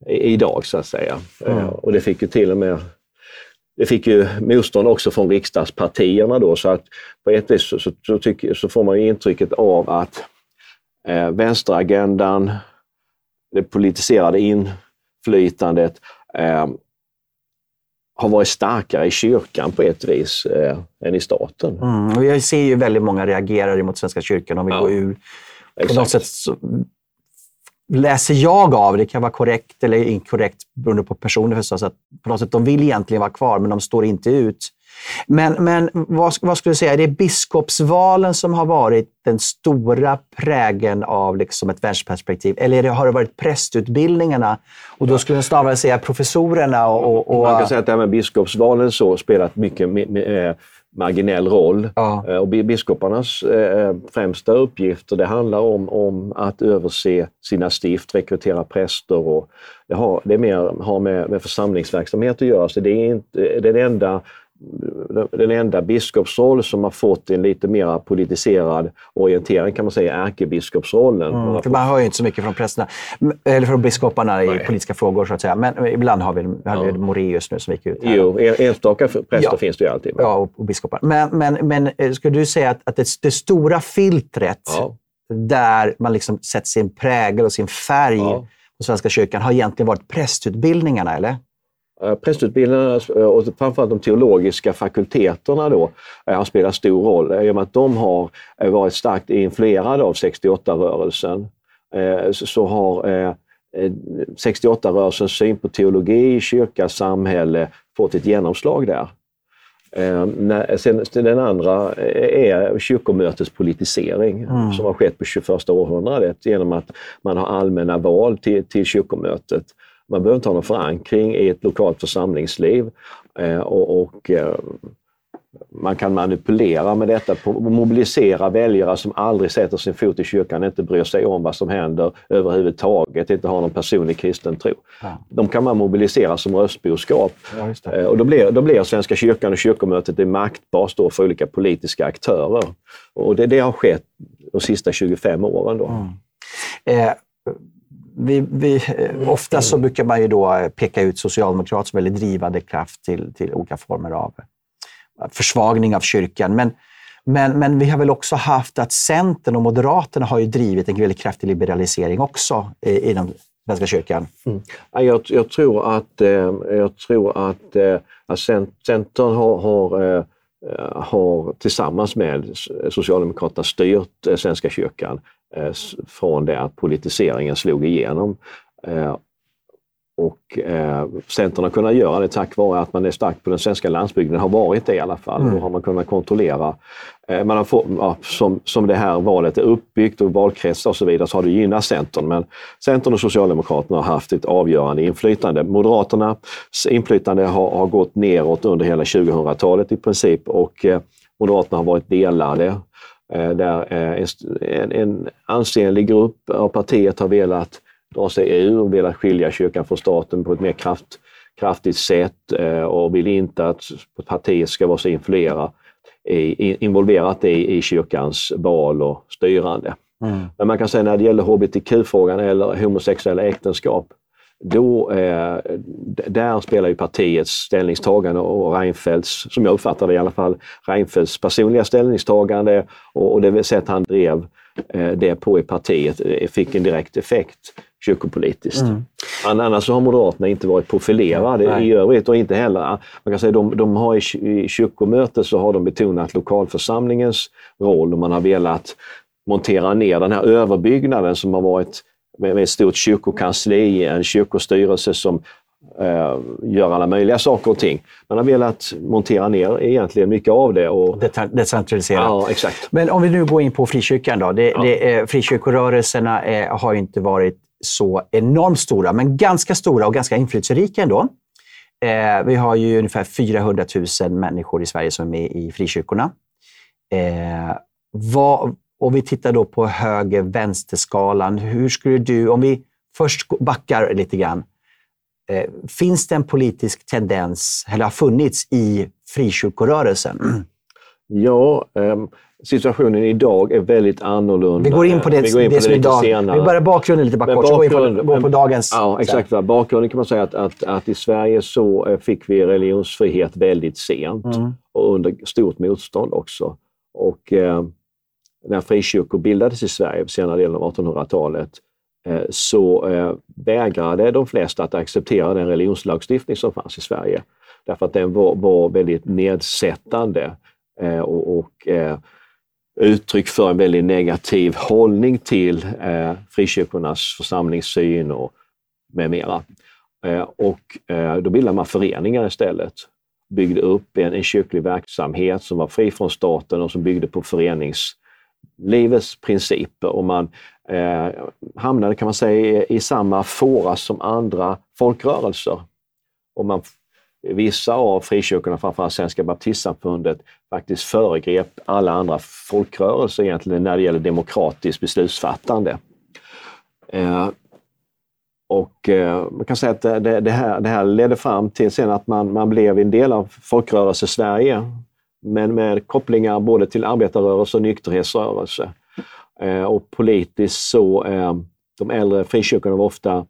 idag så att säga. Mm. och det fick ju till och med det fick ju motstånd också från riksdagspartierna då så att på ett vis så, så, så, tycker, så får man intrycket av att eh, vänsteragendan, det politiserade inflytandet eh, har varit starkare i kyrkan på ett vis eh, än i staten. Mm, och jag ser ju väldigt många reagerar mot Svenska kyrkan och vill ja. gå ur. På Exakt. något sätt så, läser jag av, det kan vara korrekt eller inkorrekt beroende på personer förstås, att på något sätt de vill egentligen vara kvar men de står inte ut. Men, men vad, vad skulle du säga, är det biskopsvalen som har varit den stora prägen av liksom ett världsperspektiv? Eller det, har det varit prästutbildningarna? Och då skulle jag snarare säga professorerna och, och, Man kan säga att det här med biskopsvalen så spelat mycket med, med, marginell roll. Ja. Eh, och biskoparnas eh, främsta uppgifter det handlar om, om att överse sina stift, rekrytera präster och det har, det mer, har med, med församlingsverksamhet att göra. Så det är inte den enda den enda biskopsroll som har fått en lite mer politiserad orientering kan man säga är ärkebiskopsrollen. Mm, man, man hör ju inte så mycket från prästerna, eller från biskoparna i Nej. politiska frågor så att säga. Men ibland har vi, har vi ja. Moreus nu som gick ut här. Jo, enstaka präster ja. finns det ju alltid. Ja, och, och biskopar. Men, men, men eh, skulle du säga att, att det, det stora filtret ja. där man liksom sätter sin prägel och sin färg ja. på Svenska kyrkan har egentligen varit prästutbildningarna, eller? Eh, prästutbildningarna eh, och framförallt de teologiska fakulteterna då eh, har spelat stor roll i och med att de har varit starkt influerade av 68-rörelsen. Så har 68-rörelsens syn på teologi, kyrka, samhälle fått ett genomslag där. Sen, den andra är kyrkomötets politisering mm. som har skett på 21 århundradet genom att man har allmänna val till, till kyrkomötet. Man behöver inte ha någon förankring i ett lokalt församlingsliv eh, och, och eh, man kan manipulera med detta, mobilisera väljare som aldrig sätter sin fot i kyrkan, inte bryr sig om vad som händer överhuvudtaget, inte har någon personlig kristen tro. Ja. De kan man mobilisera som röstboskap. Ja, eh, och då blir, då blir Svenska kyrkan och kyrkomötet en maktbas för olika politiska aktörer. Och det, det har skett de sista 25 åren. Då. Mm. Eh, vi, vi, eh, ofta så brukar man ju då eh, peka ut socialdemokrat som väldigt drivande kraft till, till olika former av eh, försvagning av kyrkan. Men, men, men vi har väl också haft att Centern och Moderaterna har ju drivit en väldigt kraftig liberalisering också inom Svenska kyrkan. Mm. Jag, jag, tror att, jag tror att, att Centern har, har, Eh, har tillsammans med Socialdemokraterna styrt eh, Svenska kyrkan eh, från det att politiseringen slog igenom. Och eh, Centern har kunnat göra det tack vare att man är stark på den svenska landsbygden, har varit det i alla fall. Mm. Då har man kunnat kontrollera. Eh, man har fått, ja, som, som det här valet är uppbyggt och valkretsar och så vidare så har det gynnat Centern. Men Centern och Socialdemokraterna har haft ett avgörande inflytande. Moderaternas inflytande har, har gått neråt under hela 2000-talet i princip och eh, Moderaterna har varit delade. Eh, där eh, en, en ansenlig grupp av partiet har velat dra sig ur, velat skilja kyrkan från staten på ett mer kraft, kraftigt sätt eh, och vill inte att partiet ska vara så influera, involverat i, i kyrkans val och styrande. Mm. Men man kan säga när det gäller hbtq-frågan eller homosexuella äktenskap, då, eh, där spelar ju partiets ställningstagande och Reinfeldts, som jag uppfattar det i alla fall, Reinfeldts personliga ställningstagande och, och det sätt han drev eh, det på i partiet eh, fick en direkt effekt kyrkopolitiskt. Mm. Annars har Moderaterna inte varit profilerade Nej. i övrigt och inte heller, man kan säga de, de har i, i kyrkomötet så har de betonat lokalförsamlingens roll och man har velat montera ner den här överbyggnaden som har varit med, ett stort kyrkokansli, en kyrkostyrelse som eh, gör alla möjliga saker och ting. Man har velat montera ner egentligen mycket av det. Och... Decentralisera. Ja, exakt. Men om vi nu går in på frikyrkan då. Det, ja. det, eh, frikyrkorörelserna eh, har inte varit så enormt stora, men ganska stora och ganska inflytelserika ändå. Eh, vi har ju ungefär 400 000 människor i Sverige som är med i frikyrkorna. Eh, vad, och vi tittar då på höger-vänsterskalan. Hur skulle du, om vi först backar lite grann, eh, finns det en politisk tendens, eller har funnits, i frikyrkorörelsen? Ja, ehm, situationen idag är väldigt annorlunda. Vi går in på det, vi in på det, det som idag. Senare. Vi börjar bakgrunden lite bara kort, så går vi på, på dagens... Ja, exakt. Va? Bakgrunden kan man säga att, att, att, i Sverige så eh, fick vi religionsfrihet väldigt sent mm. och under stort motstånd också. Och eh, när frikyrkor bildades i Sverige på senare delen av 1800-talet eh, så eh, vägrade de flesta att acceptera den religionslagstiftning som fanns i Sverige. Därför att den var, var väldigt nedsättande eh, och, och eh, uttryck för en väldigt negativ hållning till eh, frikyrkornas församlingssyn och med mera. Eh, och eh, då bildade man föreningar istället. Byggde upp en, en kyrklig verksamhet som var fri från staten och som byggde på föreningslivets principer. Och man eh, hamnade, kan man säga, i, i samma fåra som andra folkrörelser. Och man vissa av frikyrkorna, framförallt Svenska baptistsamfundet, faktiskt föregrep alla andra folkrörelser egentligen när det gäller demokratiskt beslutsfattande. Eh, och eh, man kan säga att det, det, här, det här ledde fram till sen att man, man blev en del av folkrörelse-Sverige, men med kopplingar både till arbetarrörelse och nykterhetsrörelse. Eh, och politiskt så, eh, de äldre frikyrkorna var ofta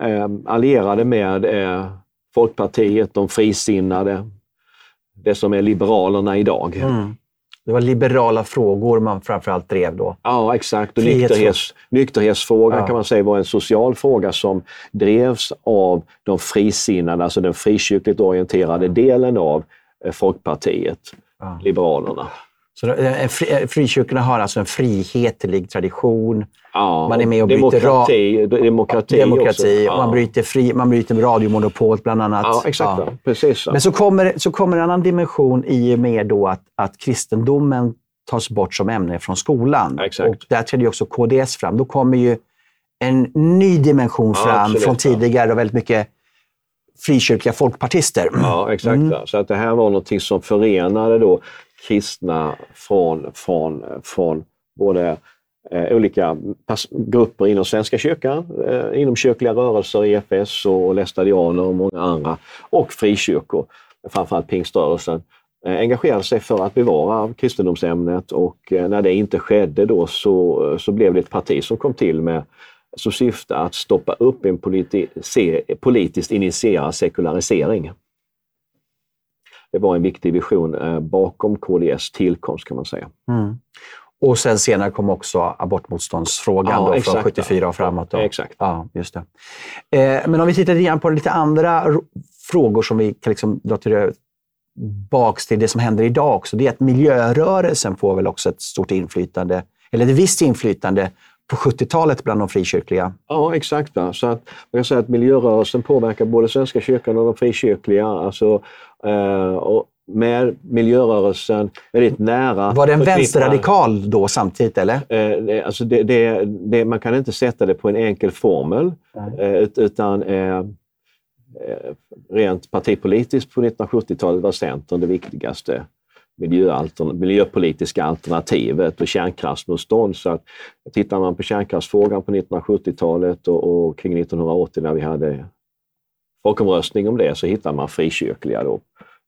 eh, allierade med eh, Folkpartiet, de frisinnade, det som är Liberalerna idag. Mm. Det var liberala frågor man framförallt drev då. Ja, exakt. Och nykterhets, nykterhetsfrågan ja. kan man säga var en social fråga som drevs av de frisinnade, alltså den frikyrkligt orienterade delen av eh, Folkpartiet, ja. Liberalerna. Så eh, fri, frikyrkorna har alltså en frihetlig tradition. Ja, Man är med och bryter demokrati, demokrati, demokrati. också. Man, bryter fri, man bryter radiomonopolet bland annat. Ja, exakt. Ja. Ja. Precis. Så. Men så kommer, så kommer en annan dimension i och med då att, att kristendomen tas bort som ämne från skolan. Ja, exakt. Och där trädde också KDS fram. Då kommer ju en ny dimension Ja, fram absolut, från ja. tidigare och väldigt mycket frikyrkliga folkpartister. Ja, exakt. Mm. ja. Så att det här var någonting som förenade då kristna från, från, från både eh, olika grupper inom Svenska kyrkan, eh, inom kyrkliga rörelser, EFS och lästadianer och många andra, och frikyrkor, framförallt pingströrelsen, eh, engagerade sig för att bevara kristendomsämnet och eh, när det inte skedde då så, så blev det ett parti som kom till med som syfte att stoppa upp en politi- se, politiskt initierad sekularisering. Det var en viktig vision eh, bakom KDS tillkomst kan man säga. Mm. Och sen senare kom också abortmotståndsfrågan Ja, då, exakt, från 74 och framåt. Då. Exakt. Ja, just det. Eh, men om vi tittar grann på lite andra frågor som vi kan liksom dra till baks till det som händer idag också. Det är att miljörörelsen får väl också ett stort inflytande, eller ett visst inflytande på 70-talet bland de frikyrkliga. Ja, exakt. Så att man kan säga att miljörörelsen påverkar både Svenska kyrkan och de frikyrkliga. Alltså, och med miljörörelsen väldigt nära. Var det en vänsterradikal då samtidigt, eller? Eh, alltså det, det, det, man kan inte sätta det på en enkel formel, eh, ut- utan eh, eh, rent partipolitiskt på 1970-talet var Centern det viktigaste miljöaltern, miljöpolitiska alternativet och kärnkraftsmotstånd. Så att, tittar man på kärnkraftsfrågan på 1970-talet och, och kring 1980 när vi hade folkomröstning om det så hittar man frikyrkliga då,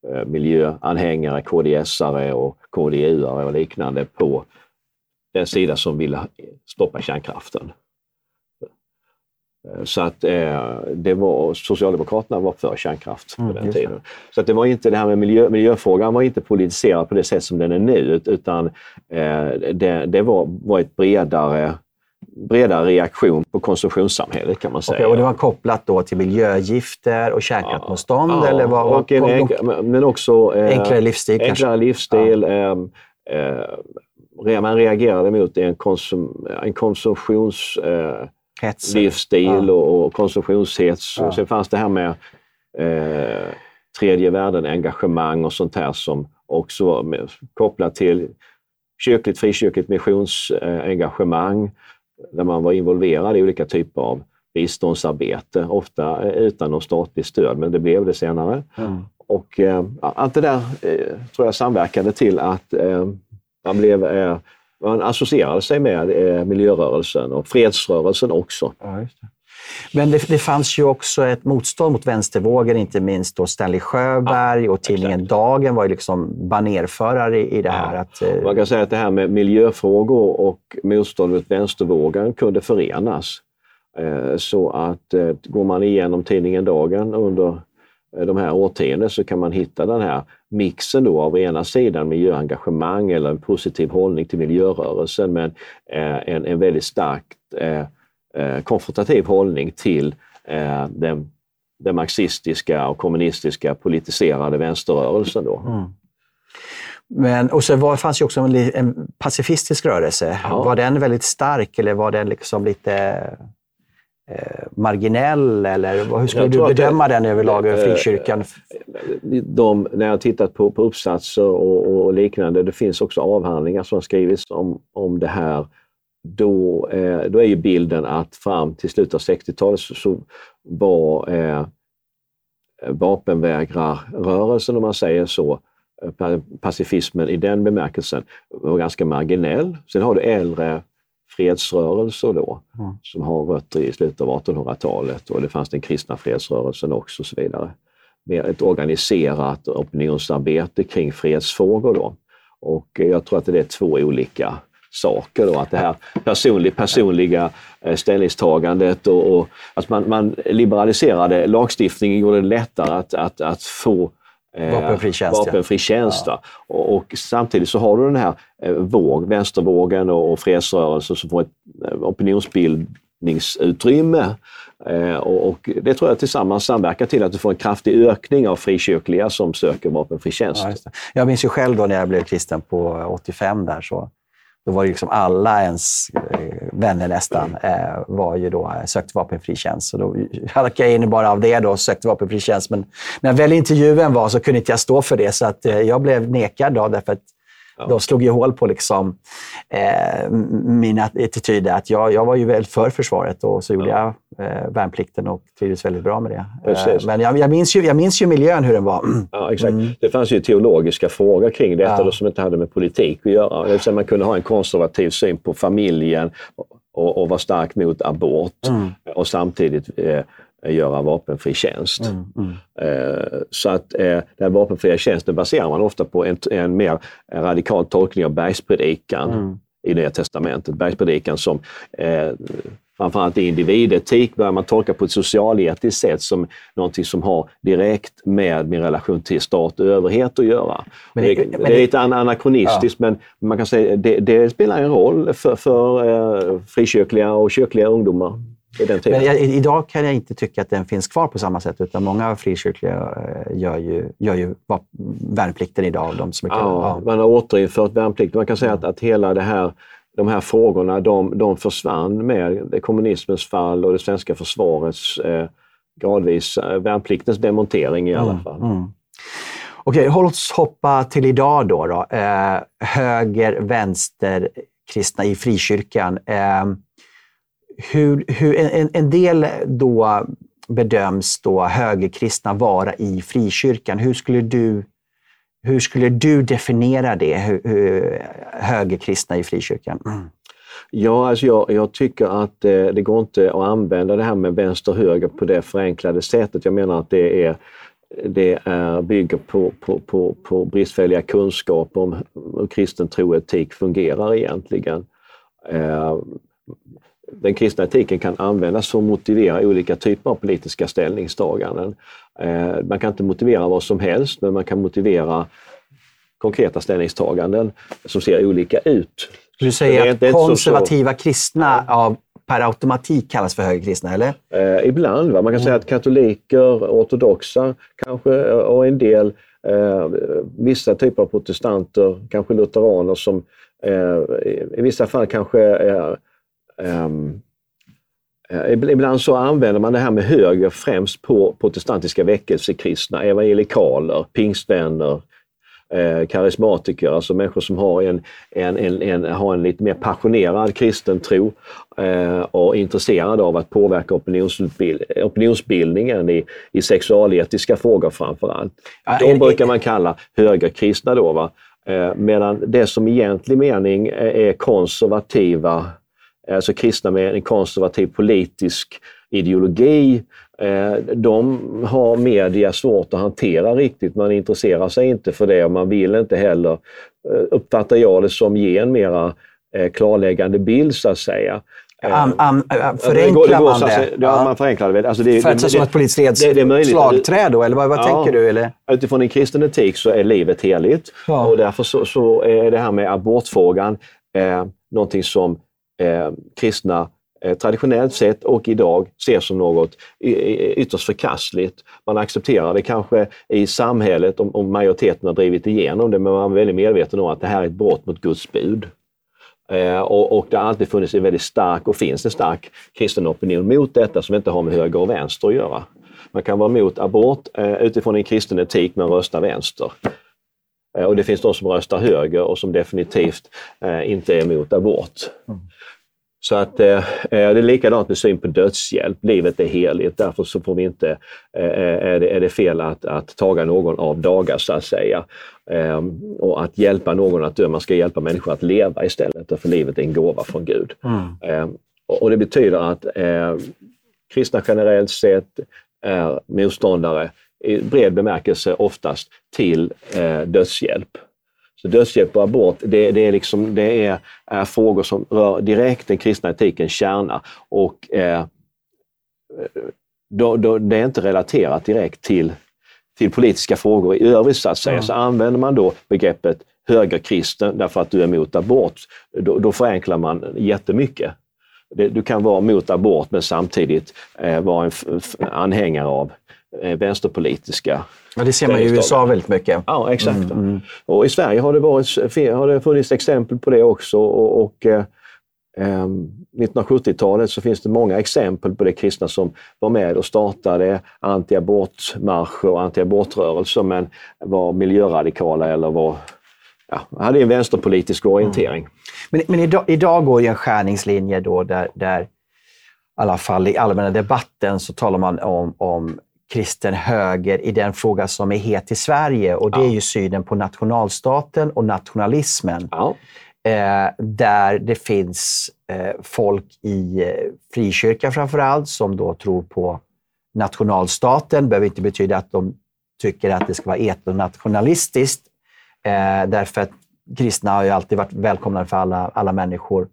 eh, miljöanhängare, KDS-are och KDU-are och liknande på den sida som ville stoppa kärnkraften. Eh, Så att eh, det var, Socialdemokraterna var för kärnkraft på Mm, den tiden. Så att det var inte det här med miljö, miljöfrågan var inte politiserad på det sätt som den är nu utan eh, det, det var, var ett bredare, bredare reaktion på konsumtionssamhället kan man säga. Okej, och det var kopplat då till miljögifter och kärnkraftsmotstånd? Ja, eller vad, och en, enk- men- också eh, enklare livsstil kanske? enklare livsstil. Eh, eh, re- man reagerade mot en, konsum, en konsumtions... Eh, livsstil Ja. och, konsumtionshets. Ja. Och sen fanns det här med eh, tredje världen-engagemang och sånt här som också var med, kopplat till kyrkligt, frikyrkligt missionsengagemang där man var involverad i olika typer av biståndsarbete, ofta eh, utan något statligt stöd, men det blev det senare. Mm. Och eh, allt det där eh, tror jag samverkade till att eh, man blev eh, man associerade sig med eh, miljörörelsen och fredsrörelsen också. Ja. Men det, det fanns ju också ett motstånd mot vänstervågen, inte minst då Stanley Sjöberg och tidningen exakt. Dagen var ju liksom banerförare i, i det här. Att, eh, Man kan säga att det här med miljöfrågor och motstånd mot vänstervågen kunde förenas. Eh, Så att eh, går man igenom tidningen Dagen under de här årtiondena så kan man hitta den här mixen då av ena sidan miljöengagemang eller en positiv hållning till miljörörelsen men en, en väldigt starkt eh, konfrontativ hållning till eh, den, den marxistiska och kommunistiska politiserade vänsterrörelsen. Då. Mm. Men, och så var, fanns ju också en, en pacifistisk rörelse. Ja. Var den väldigt stark eller var den liksom lite eh, marginell? Eller hur skulle du att det- bedöma den överlag, eh, frikyrkan? de, när jag tittat på, på uppsatser och, och liknande, det finns också avhandlingar som har skrivits om, om det här. Då, eh, då är ju bilden att fram till slutet av 60-talet så, så var eh, vapenvägrarrörelsen, om man säger så, eh, pa- pacifismen i den bemärkelsen, var ganska marginell. Sen har du äldre fredsrörelser då, Mm. som har rötter i slutet av 1800-talet och det fanns den kristna fredsrörelsen också och så vidare med ett organiserat opinionsarbete kring fredsfrågor. Då. Och eh, jag tror att det är två olika saker. Då. Att det här personlig, personliga eh, ställningstagandet och, och att man, man liberaliserade lagstiftningen gjorde det lättare att, att, att få eh, Vapenfri tjänst, ja. vapenfri tjänst, va. och, och samtidigt så har du den här eh, våg, vänstervågen och, och fredsrörelsen som får ett eh, opinionsbild tolkningsutrymme. Eh, och, och, det tror jag tillsammans samverkar till att du får en kraftig ökning av frikyrkliga som söker vapenfri tjänst. Ja, jag minns ju själv då när jag blev kristen på 85 där så då var det liksom alla ens eh, vänner nästan eh, var ju då, eh, sökte vapenfri tjänst. Så då halkade jag in bara av det då och sökte vapenfri tjänst. Men när väl intervjun var så kunde inte jag stå för det, så att jag blev nekad då, därför att Ja. De slog ju hål på liksom, eh, min attityd. Att jag, jag var ju väl för försvaret och så gjorde ja. jag eh, värnplikten och trivdes väldigt bra med det. Eh, men jag, jag, minns ju, jag minns ju miljön, hur den var. Ja, exakt. Mm. Det fanns ju teologiska frågor kring detta ja. som inte hade med politik att göra. Det vill man kunde ha en konservativ syn på familjen och, och vara stark mot abort mm. och samtidigt eh, göra vapenfri tjänst. Mm, mm. Eh, så att eh, den vapenfria tjänsten baserar man ofta på en, en mer radikal tolkning av bergspredikan mm. i Nya Testamentet. Bergspredikan som eh, framförallt i individetik börjar man tolka på ett socialetiskt sätt som någonting som har direkt med min relation till stat och överhet att göra. Men det, det, det är lite anakronistiskt ja. men man kan säga det, det spelar en roll för, för eh, frikyrkliga och kyrkliga ungdomar. Men jag, idag kan jag inte tycka att den finns kvar på samma sätt, utan många frikyrkliga eh, gör ju, gör ju värnplikten idag. De som är ja, ja, man har återinfört värnplikt. Man kan säga att, att hela det här, de här frågorna de, de försvann med kommunismens fall och det svenska försvarets eh, gradvis eh, värnpliktens demontering i alla mm, fall. Mm. Okej, låt oss hoppa till idag då. då. Eh, höger, vänster, kristna i frikyrkan. Hur, hur en, en del då bedöms då högerkristna vara i frikyrkan. Hur skulle du, hur skulle du definiera det, hur, hur, högerkristna i frikyrkan? Mm. Ja, alltså jag, jag tycker att eh, det går inte att använda det här med vänster höger på det förenklade sättet. Jag menar att det är det är, bygger på, på, på, på bristfälliga kunskaper om hur kristen tro och etik fungerar egentligen. Eh, den kristna etiken kan användas för att motivera olika typer av politiska ställningstaganden. Eh, man kan inte motivera vad som helst, men man kan motivera konkreta ställningstaganden som ser olika ut. Du säga att konservativa så, kristna av per automatik kallas för högerkristna, eller? Eh, ibland. Va? Man kan mm. säga att katoliker, ortodoxa kanske och en del eh, vissa typer av protestanter, kanske lutheraner som eh, i vissa fall kanske är Ibland så använder man det här med höger främst på protestantiska väckelsekristna, evangelikaler, pingstvänner, eh, karismatiker, alltså människor som har en, en, en, en, har en lite mer passionerad kristen tro eh, och är intresserade av att påverka opinionsbild, opinionsbildningen i, i sexualetiska frågor framför allt. De brukar man kalla högerkristna då. Va? Eh, medan det som i egentlig mening är konservativa alltså kristna med en konservativ politisk ideologi. Eh, de har media svårt att hantera riktigt. Man intresserar sig inte för det och man vill inte heller, eh, uppfattar jag det som, ge en mera klarläggande bild så att säga. Am, am, förenklar man det? Ja, man förenklar det. Alltså det, För att det, som ett politiskt slagträd då, eller vad, vad ja, tänker du? Eller? Utifrån en kristen etik så är livet heligt ja. och därför så, så, är det här med abortfrågan eh, någonting som eh, kristna eh, traditionellt sett och idag ser som något ytterst förkastligt. Man accepterar det kanske i samhället om, om majoriteten har drivit igenom det, men man är väldigt medveten om att det här är ett brott mot Guds bud. Eh, och, och, det har alltid funnits en väldigt stark, och finns en stark, kristen opinion mot detta som inte har med höger och vänster att göra. Man kan vara emot abort eh, utifrån en kristen etik men rösta vänster. Eh, och det finns de som röstar höger och som definitivt eh, inte är emot abort. Mm. Så att eh, eh, det är likadant med syn på dödshjälp. Livet är heligt, därför så får vi inte, eh, eh, är, det, är det fel att, att taga någon av dagar så att säga. Eh, och att hjälpa någon att dö. Man ska hjälpa människor att leva istället, för livet är en gåva från Gud. Mm. Eh, och, och, det betyder att kristna generellt sett är motståndare i bred bemärkelse oftast till dödshjälp. Så dödshjälp och abort, det, det, är, liksom, det är, är, frågor som rör direkt den kristna etikens kärna. Och eh, då, då, det är inte relaterat direkt till, till politiska frågor i övrigt så att säga. Mm. Så använder man då begreppet högerkristen därför att du är emot abort, då, då förenklar man jättemycket. det, du kan vara mot abort men samtidigt eh, vara en anhängare av vänsterpolitiska Ja, det ser man i USA väldigt mycket. Ja, exakt. Mm, mm. Och I Sverige har det, varit, har det funnits exempel på det också. Och, och eh, 1970-talet ehm, så finns det många exempel på det kristna som var med och startade antiabortmarscher och antiabortrörelser men var miljöradikala eller var, ja, hade en vänsterpolitisk orientering. Mm. Men, men idag, idag, går ju en skärningslinje då där, där i alla fall i allmänna debatten så talar man om, om kristen höger i den fråga som är het i Sverige och det ja. är ju synen på nationalstaten och nationalismen. Ja. Eh, där det finns eh, folk i eh, frikyrkan framför allt som då tror på nationalstaten. Det behöver inte betyda att de tycker att det ska vara etnonationalistiskt. Eh, därför att kristna har ju alltid varit välkomna för alla, alla människor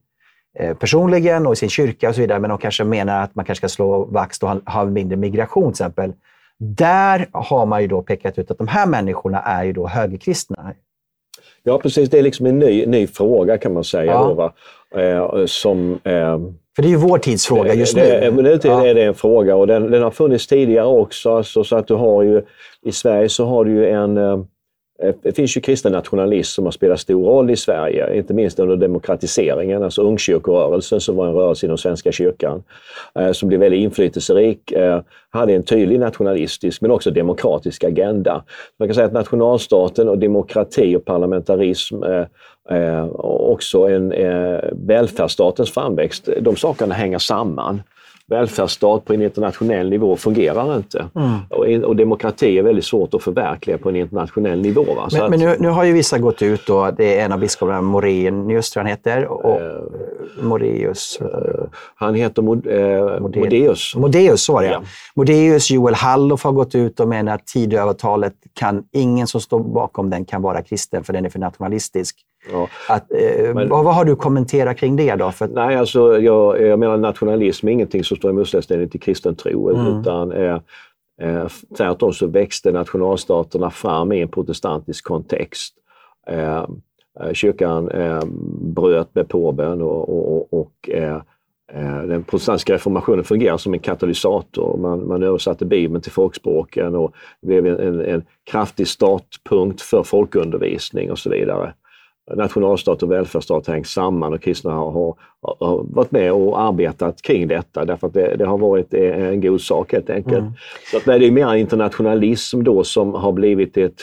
eh, personligen och i sin kyrka och så vidare. Men de kanske menar att man kanske ska slå vakt och ha, ha mindre migration till exempel. Där har man ju då pekat ut att de här människorna är ju då högerkristna. Ja, precis. Det är liksom en ny, ny fråga kan man säga. Ja. Då, va? Eh, som, eh, För det är ju vår tids fråga just nu. Det, det, ja. är det en fråga och den, den, har funnits tidigare också. Alltså, så att du har ju, I Sverige så har du ju en eh, Eh, Eh, det finns ju kristen nationalism som har spelat stor roll i Sverige, inte minst under demokratiseringen, alltså ungkyrkorörelsen som var en rörelse inom Svenska kyrkan, eh, som blev väldigt inflytelserik, eh, hade en tydlig nationalistisk men också demokratisk agenda. Man kan säga att nationalstaten och demokrati och parlamentarism och också en välfärdsstatens framväxt, de sakerna hänger samman välfärdsstat på en internationell nivå fungerar inte. Mm. Och, demokrati är väldigt svårt att förverkliga på en internationell nivå. Men, att, men nu, nu, har ju vissa gått ut, då, det är en av biskoparna, Morenius tror han heter, och, eh, Moreus. Eh, han heter Mod, eh, Modeus. Modeus, så var det ja. Modeus, Joel Hallof har gått ut och menar att Tidöavtalet kan, ingen som står bakom den kan vara kristen för den är för nationalistisk. Ja. Att, eh, men, vad, vad, har du kommenterat kring det då? För... Nej, alltså, jag, jag menar nationalism är ingenting som står i motsatsställning till kristen tro. Mm. Utan, eh, eh, tvärtom så växte nationalstaterna fram i en protestantisk kontext. Eh, eh kyrkan eh, bröt med påven och, och, och den protestantiska reformationen fungerar som en katalysator. Man, man översatte Bibeln till folkspråken och blev en, en, en kraftig startpunkt för folkundervisning och så vidare nationalstat och välfärdsstat hängt samman och kristna har, har, har, varit med och arbetat kring detta därför att det, det har varit en god sak helt enkelt. Mm. Så att, nej, det är mer internationalism då som har blivit ett,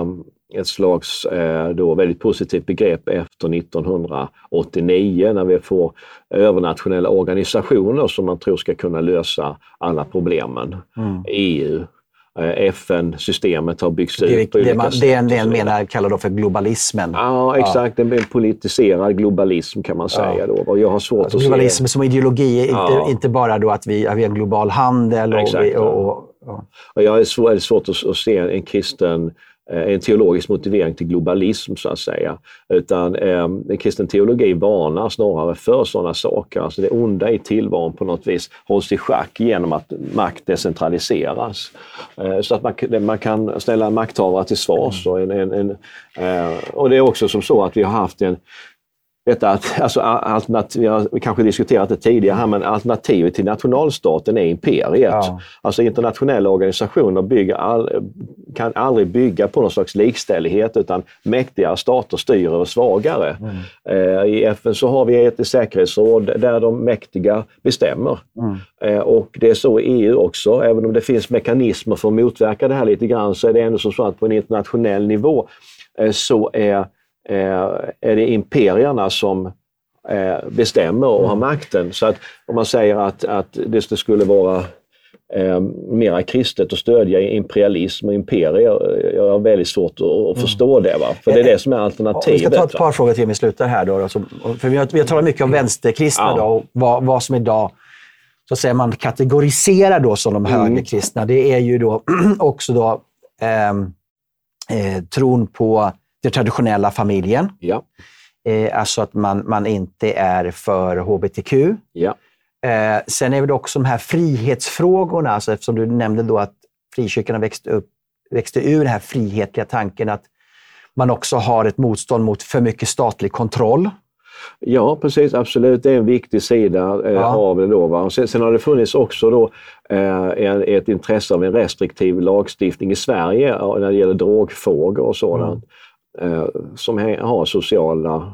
um, ett slags uh, då väldigt positivt begrepp efter 1989 när vi får övernationella organisationer som man tror ska kunna lösa alla problemen. Mm. EU, Eh, FN-systemet har byggts det, ut på det, man, Det en del menar kallar då för globalismen. Ja, exakt. Ja. En politiserad globalism kan man säga. Ja. Då. Och jag har svårt alltså, att globalism se... som ideologi, ja. inte, inte bara då att vi, att vi har global handel. Och, exakt, vi, och, och, och, jag har väldigt svårt att, att se en kristen Eh, Eh, en teologisk motivering till globalism så att säga. Utan eh, kristen teologi varnar snarare för sådana saker. Alltså det onda i tillvaron på något vis hålls i schack genom att makt decentraliseras. Eh, så att man, man kan ställa makthavare till svars. Och, en, en, en eh, och det är också som så att vi har haft en detta att, alltså, alternativ, vi har kanske diskuterat det tidigare här, men alternativet till nationalstaten är imperiet. Ja. Alltså internationella organisationer bygger all, kan aldrig bygga på någon slags likställighet utan mäktigare stater styr över svagare. Mm. Eh, I FN så har vi ett säkerhetsråd där de mäktiga bestämmer. Mm. Eh, och det är så i EU också, även om det finns mekanismer för att motverka det här lite grann så är det ändå så att på en internationell nivå eh, så är är det imperierna som eh, bestämmer och har mm. makten. Så att om man säger att, att det skulle vara eh, mera kristet att stödja imperialism och imperier. Jag har väldigt svårt att, mm. förstå det. Va? För det är det som är alternativet. Vi ska ta ett par frågor till vi slutar här. Då, för vi, har, vi har talat mycket om vänsterkristna ja. då, och vad, vad som idag så att säga, man kategoriserar då som de mm. högerkristna. Det är ju då också då, eh, eh, tron på den traditionella familjen. Ja. Eh, alltså att man, man inte är för hbtq. Ja. Eh, sen är det också de här frihetsfrågorna, alltså eftersom du nämnde då att frikyrkorna växte, upp, växte ur den här frihetliga tanken att man också har ett motstånd mot för mycket statlig kontroll. Ja, precis. Absolut. Det är en viktig sida eh, ja. av det. Då, va? Sen, sen, har det funnits också då, eh, ett intresse av en restriktiv lagstiftning i Sverige när det gäller drogfrågor och sådant. Mm. Eh, som har sociala,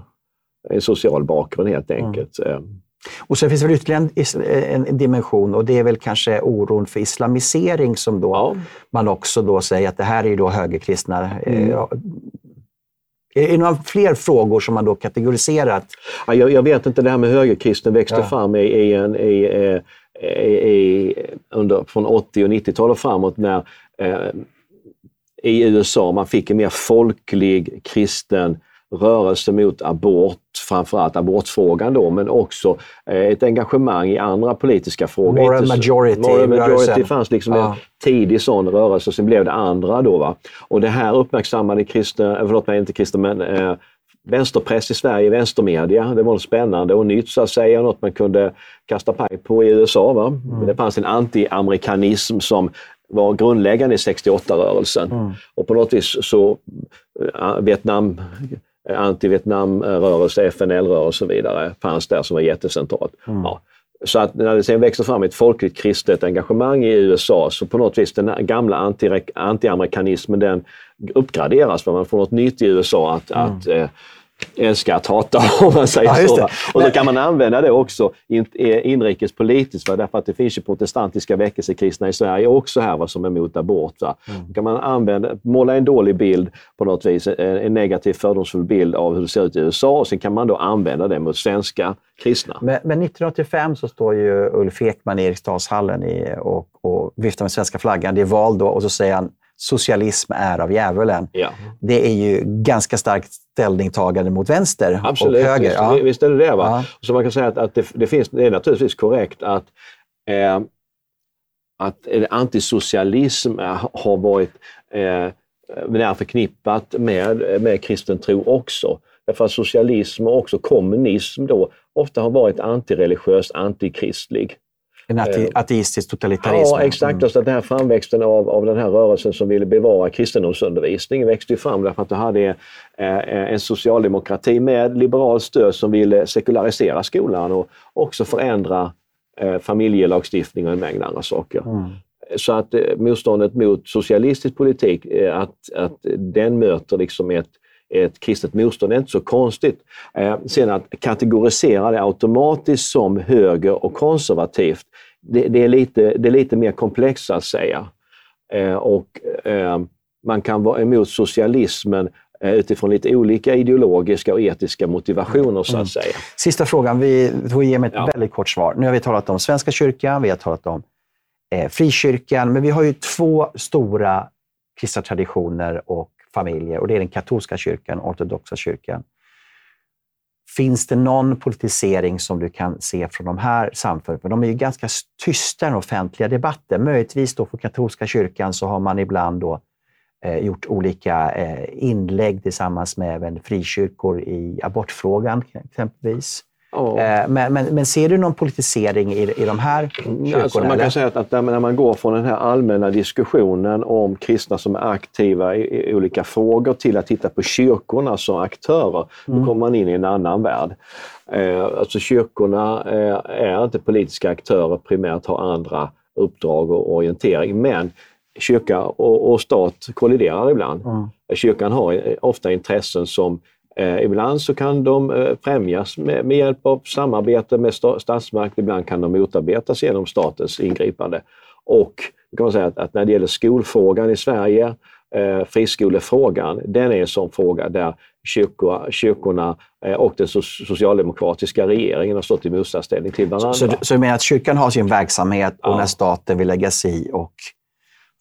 en social bakgrund helt mm. enkelt. Mm. Och sen finns det väl ytterligare en, en, dimension och det är väl kanske oron för islamisering som då ja. man också då säger att det här är då högerkristna. Mm. Eh, är det några fler frågor som man då kategoriserat? Ja, jag, jag vet inte, det här med högerkristen växte ja. fram i, i en, i, i, i, under, från 80 och 90-talet framåt när eh, i USA man fick en mer folklig kristen rörelse mot abort, framförallt abortfrågan då, men också eh, ett engagemang i andra politiska frågor. Moral majority. Moral majority fanns liksom ja. en tidig sån rörelse, sen blev det andra då. Va? Och det här uppmärksammade kristna, eh, förlåt mig, inte kristna, men eh, vänsterpress i Sverige, vänstermedia. Det var spännande och nytt så att säga, något man kunde kasta paj på i USA. Va? Mm. Det fanns en anti-amerikanism som var grundläggande i 68-rörelsen. Mm. Och på något vis så, eh, Vietnam anti-Vietnamrörelse, FNL-rörelse och så vidare fanns där som var jättecentralt. Mm. Ja. Så att när det sen växer fram ett folkligt kristet engagemang i USA så på något vis den gamla anti-amerikanismen den uppgraderas för man får något nytt i USA att, mm. att eh, älska att hata om man säger ja, så. Och då kan man använda det också eh, inrikespolitiskt va? därför att det finns ju protestantiska väckelsekristna i Sverige också här va? som är emot abort. Va? Mm. Kan man använda, måla en dålig bild på något vis, en negativ fördomsfull bild av hur det ser ut i USA och sen kan man då använda det mot svenska kristna. Men, men 1985 så står ju Ulf Ekman i Eriksdalshallen i, och, och viftar med svenska flaggan. Det är val då och så säger han socialism är av djävulen. Ja. Det är ju ganska starkt ställningstagande mot vänster Absolut, och höger. Visst, ja. visst är det det. Va? Ja. Så man kan säga att, att det, det, finns, det är naturligtvis korrekt att, eh, att antisocialism har varit eh, förknippat med, med kristen tro också. Därför att socialism och också kommunism då ofta har varit antireligiös, antikristlig. En ate ateistisk totalitarism. Ja, exakt. Mm. Så den här framväxten av, av den här rörelsen som ville bevara kristendomsundervisning växte ju fram därför att du hade eh, en socialdemokrati med liberalt stöd som ville sekularisera skolan och också förändra eh, familjelagstiftning och en mängd andra saker. Mm. Så att eh, motståndet mot socialistisk politik, eh, att, att den möter liksom ett ett kristet motstånd är inte så konstigt. Eh, sen att kategorisera det automatiskt som höger och konservativt, det, det, är, lite, det är lite mer komplext att säga. Eh, och eh, man kan vara emot socialismen eh, utifrån lite olika ideologiska och etiska motivationer så att mm. säga. Sista frågan, vi får ge mig ett ja. väldigt kort svar. Nu har vi talat om Svenska kyrkan, vi har talat om eh, frikyrkan, men vi har ju två stora kristna traditioner och familjer och det är den katolska kyrkan och ortodoxa kyrkan. Finns det någon politisering som du kan se från de här samfunden? De är ju ganska tysta i den offentliga debatten. Möjligtvis då för katolska kyrkan så har man ibland då, eh, gjort olika eh, inlägg tillsammans med även frikyrkor i abortfrågan exempelvis. Oh. Men, men, men, ser du någon politisering i, i de här kyrkorna? Alltså man kan säga att, att, när man går från den här allmänna diskussionen om kristna som är aktiva i, i olika frågor till att titta på kyrkorna som aktörer, mm. då kommer man in i en annan värld. Eh, alltså kyrkorna eh, är inte politiska aktörer primärt, har andra uppdrag och orientering, men kyrka och, och stat kolliderar ibland. Mm. Kyrkan har ofta intressen som Eh, ibland så kan de eh, främjas med, med, hjälp av samarbete med statsmakt, ibland kan de motarbetas genom statens ingripande. Och kan man säga att, att när det gäller skolfrågan i Sverige, eh, friskolefrågan, den är en sån fråga där kyrkor, kyrkorna eh, och den socialdemokratiska regeringen har stått i motsatsställning till varandra. Så, så, så du menar att kyrkan har sin verksamhet och ja. när staten vill lägga sig i och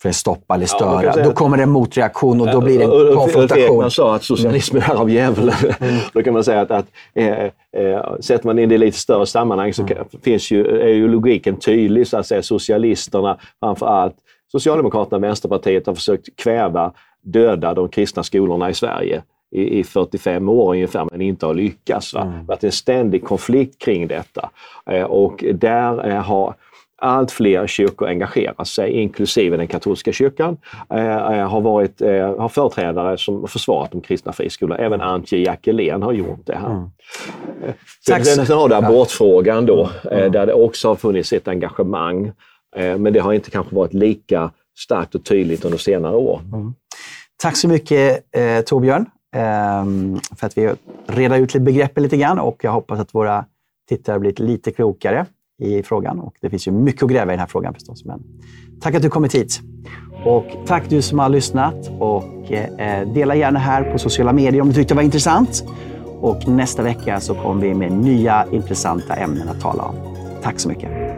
för att stoppa eller störa. Ja, då kommer det en motreaktion och då blir det en konfrontation. Ulf sa att socialismen är av djävulen. Mm. då kan man säga att, att eh, eh, sätter man in det i lite större sammanhang så mm. finns ju, är ju logiken tydlig. Så att säga. Socialisterna framför allt, Socialdemokraterna och Vänsterpartiet har försökt kväva, döda de kristna skolorna i Sverige i, i 45 år ungefär, men inte har lyckats. Va? Mm. Det har varit en ständig konflikt kring detta. Eh, och där eh, har allt fler kyrkor engagerar sig, inklusive den katolska kyrkan, eh, har, varit, eh, har företrädare som försvarat de kristna friskolorna. Även Antje Jackelén har gjort det här. Mm. Sen, sen har du abortfrågan då, mm. där det också har funnits ett engagemang. Men det har inte kanske varit lika starkt och tydligt under senare år. Mm. Tack så mycket eh, Torbjörn eh, för att vi reda ut begreppen lite grann och jag hoppas att våra tittare blivit lite klokare i frågan. Och det finns ju mycket att gräva i den här frågan förstås. Men tack att du kommit hit. Och tack du som har lyssnat och eh, dela gärna här på sociala medier om du tyckte det var intressant. Och nästa vecka så kommer vi med nya intressanta ämnen att tala om. Tack så mycket.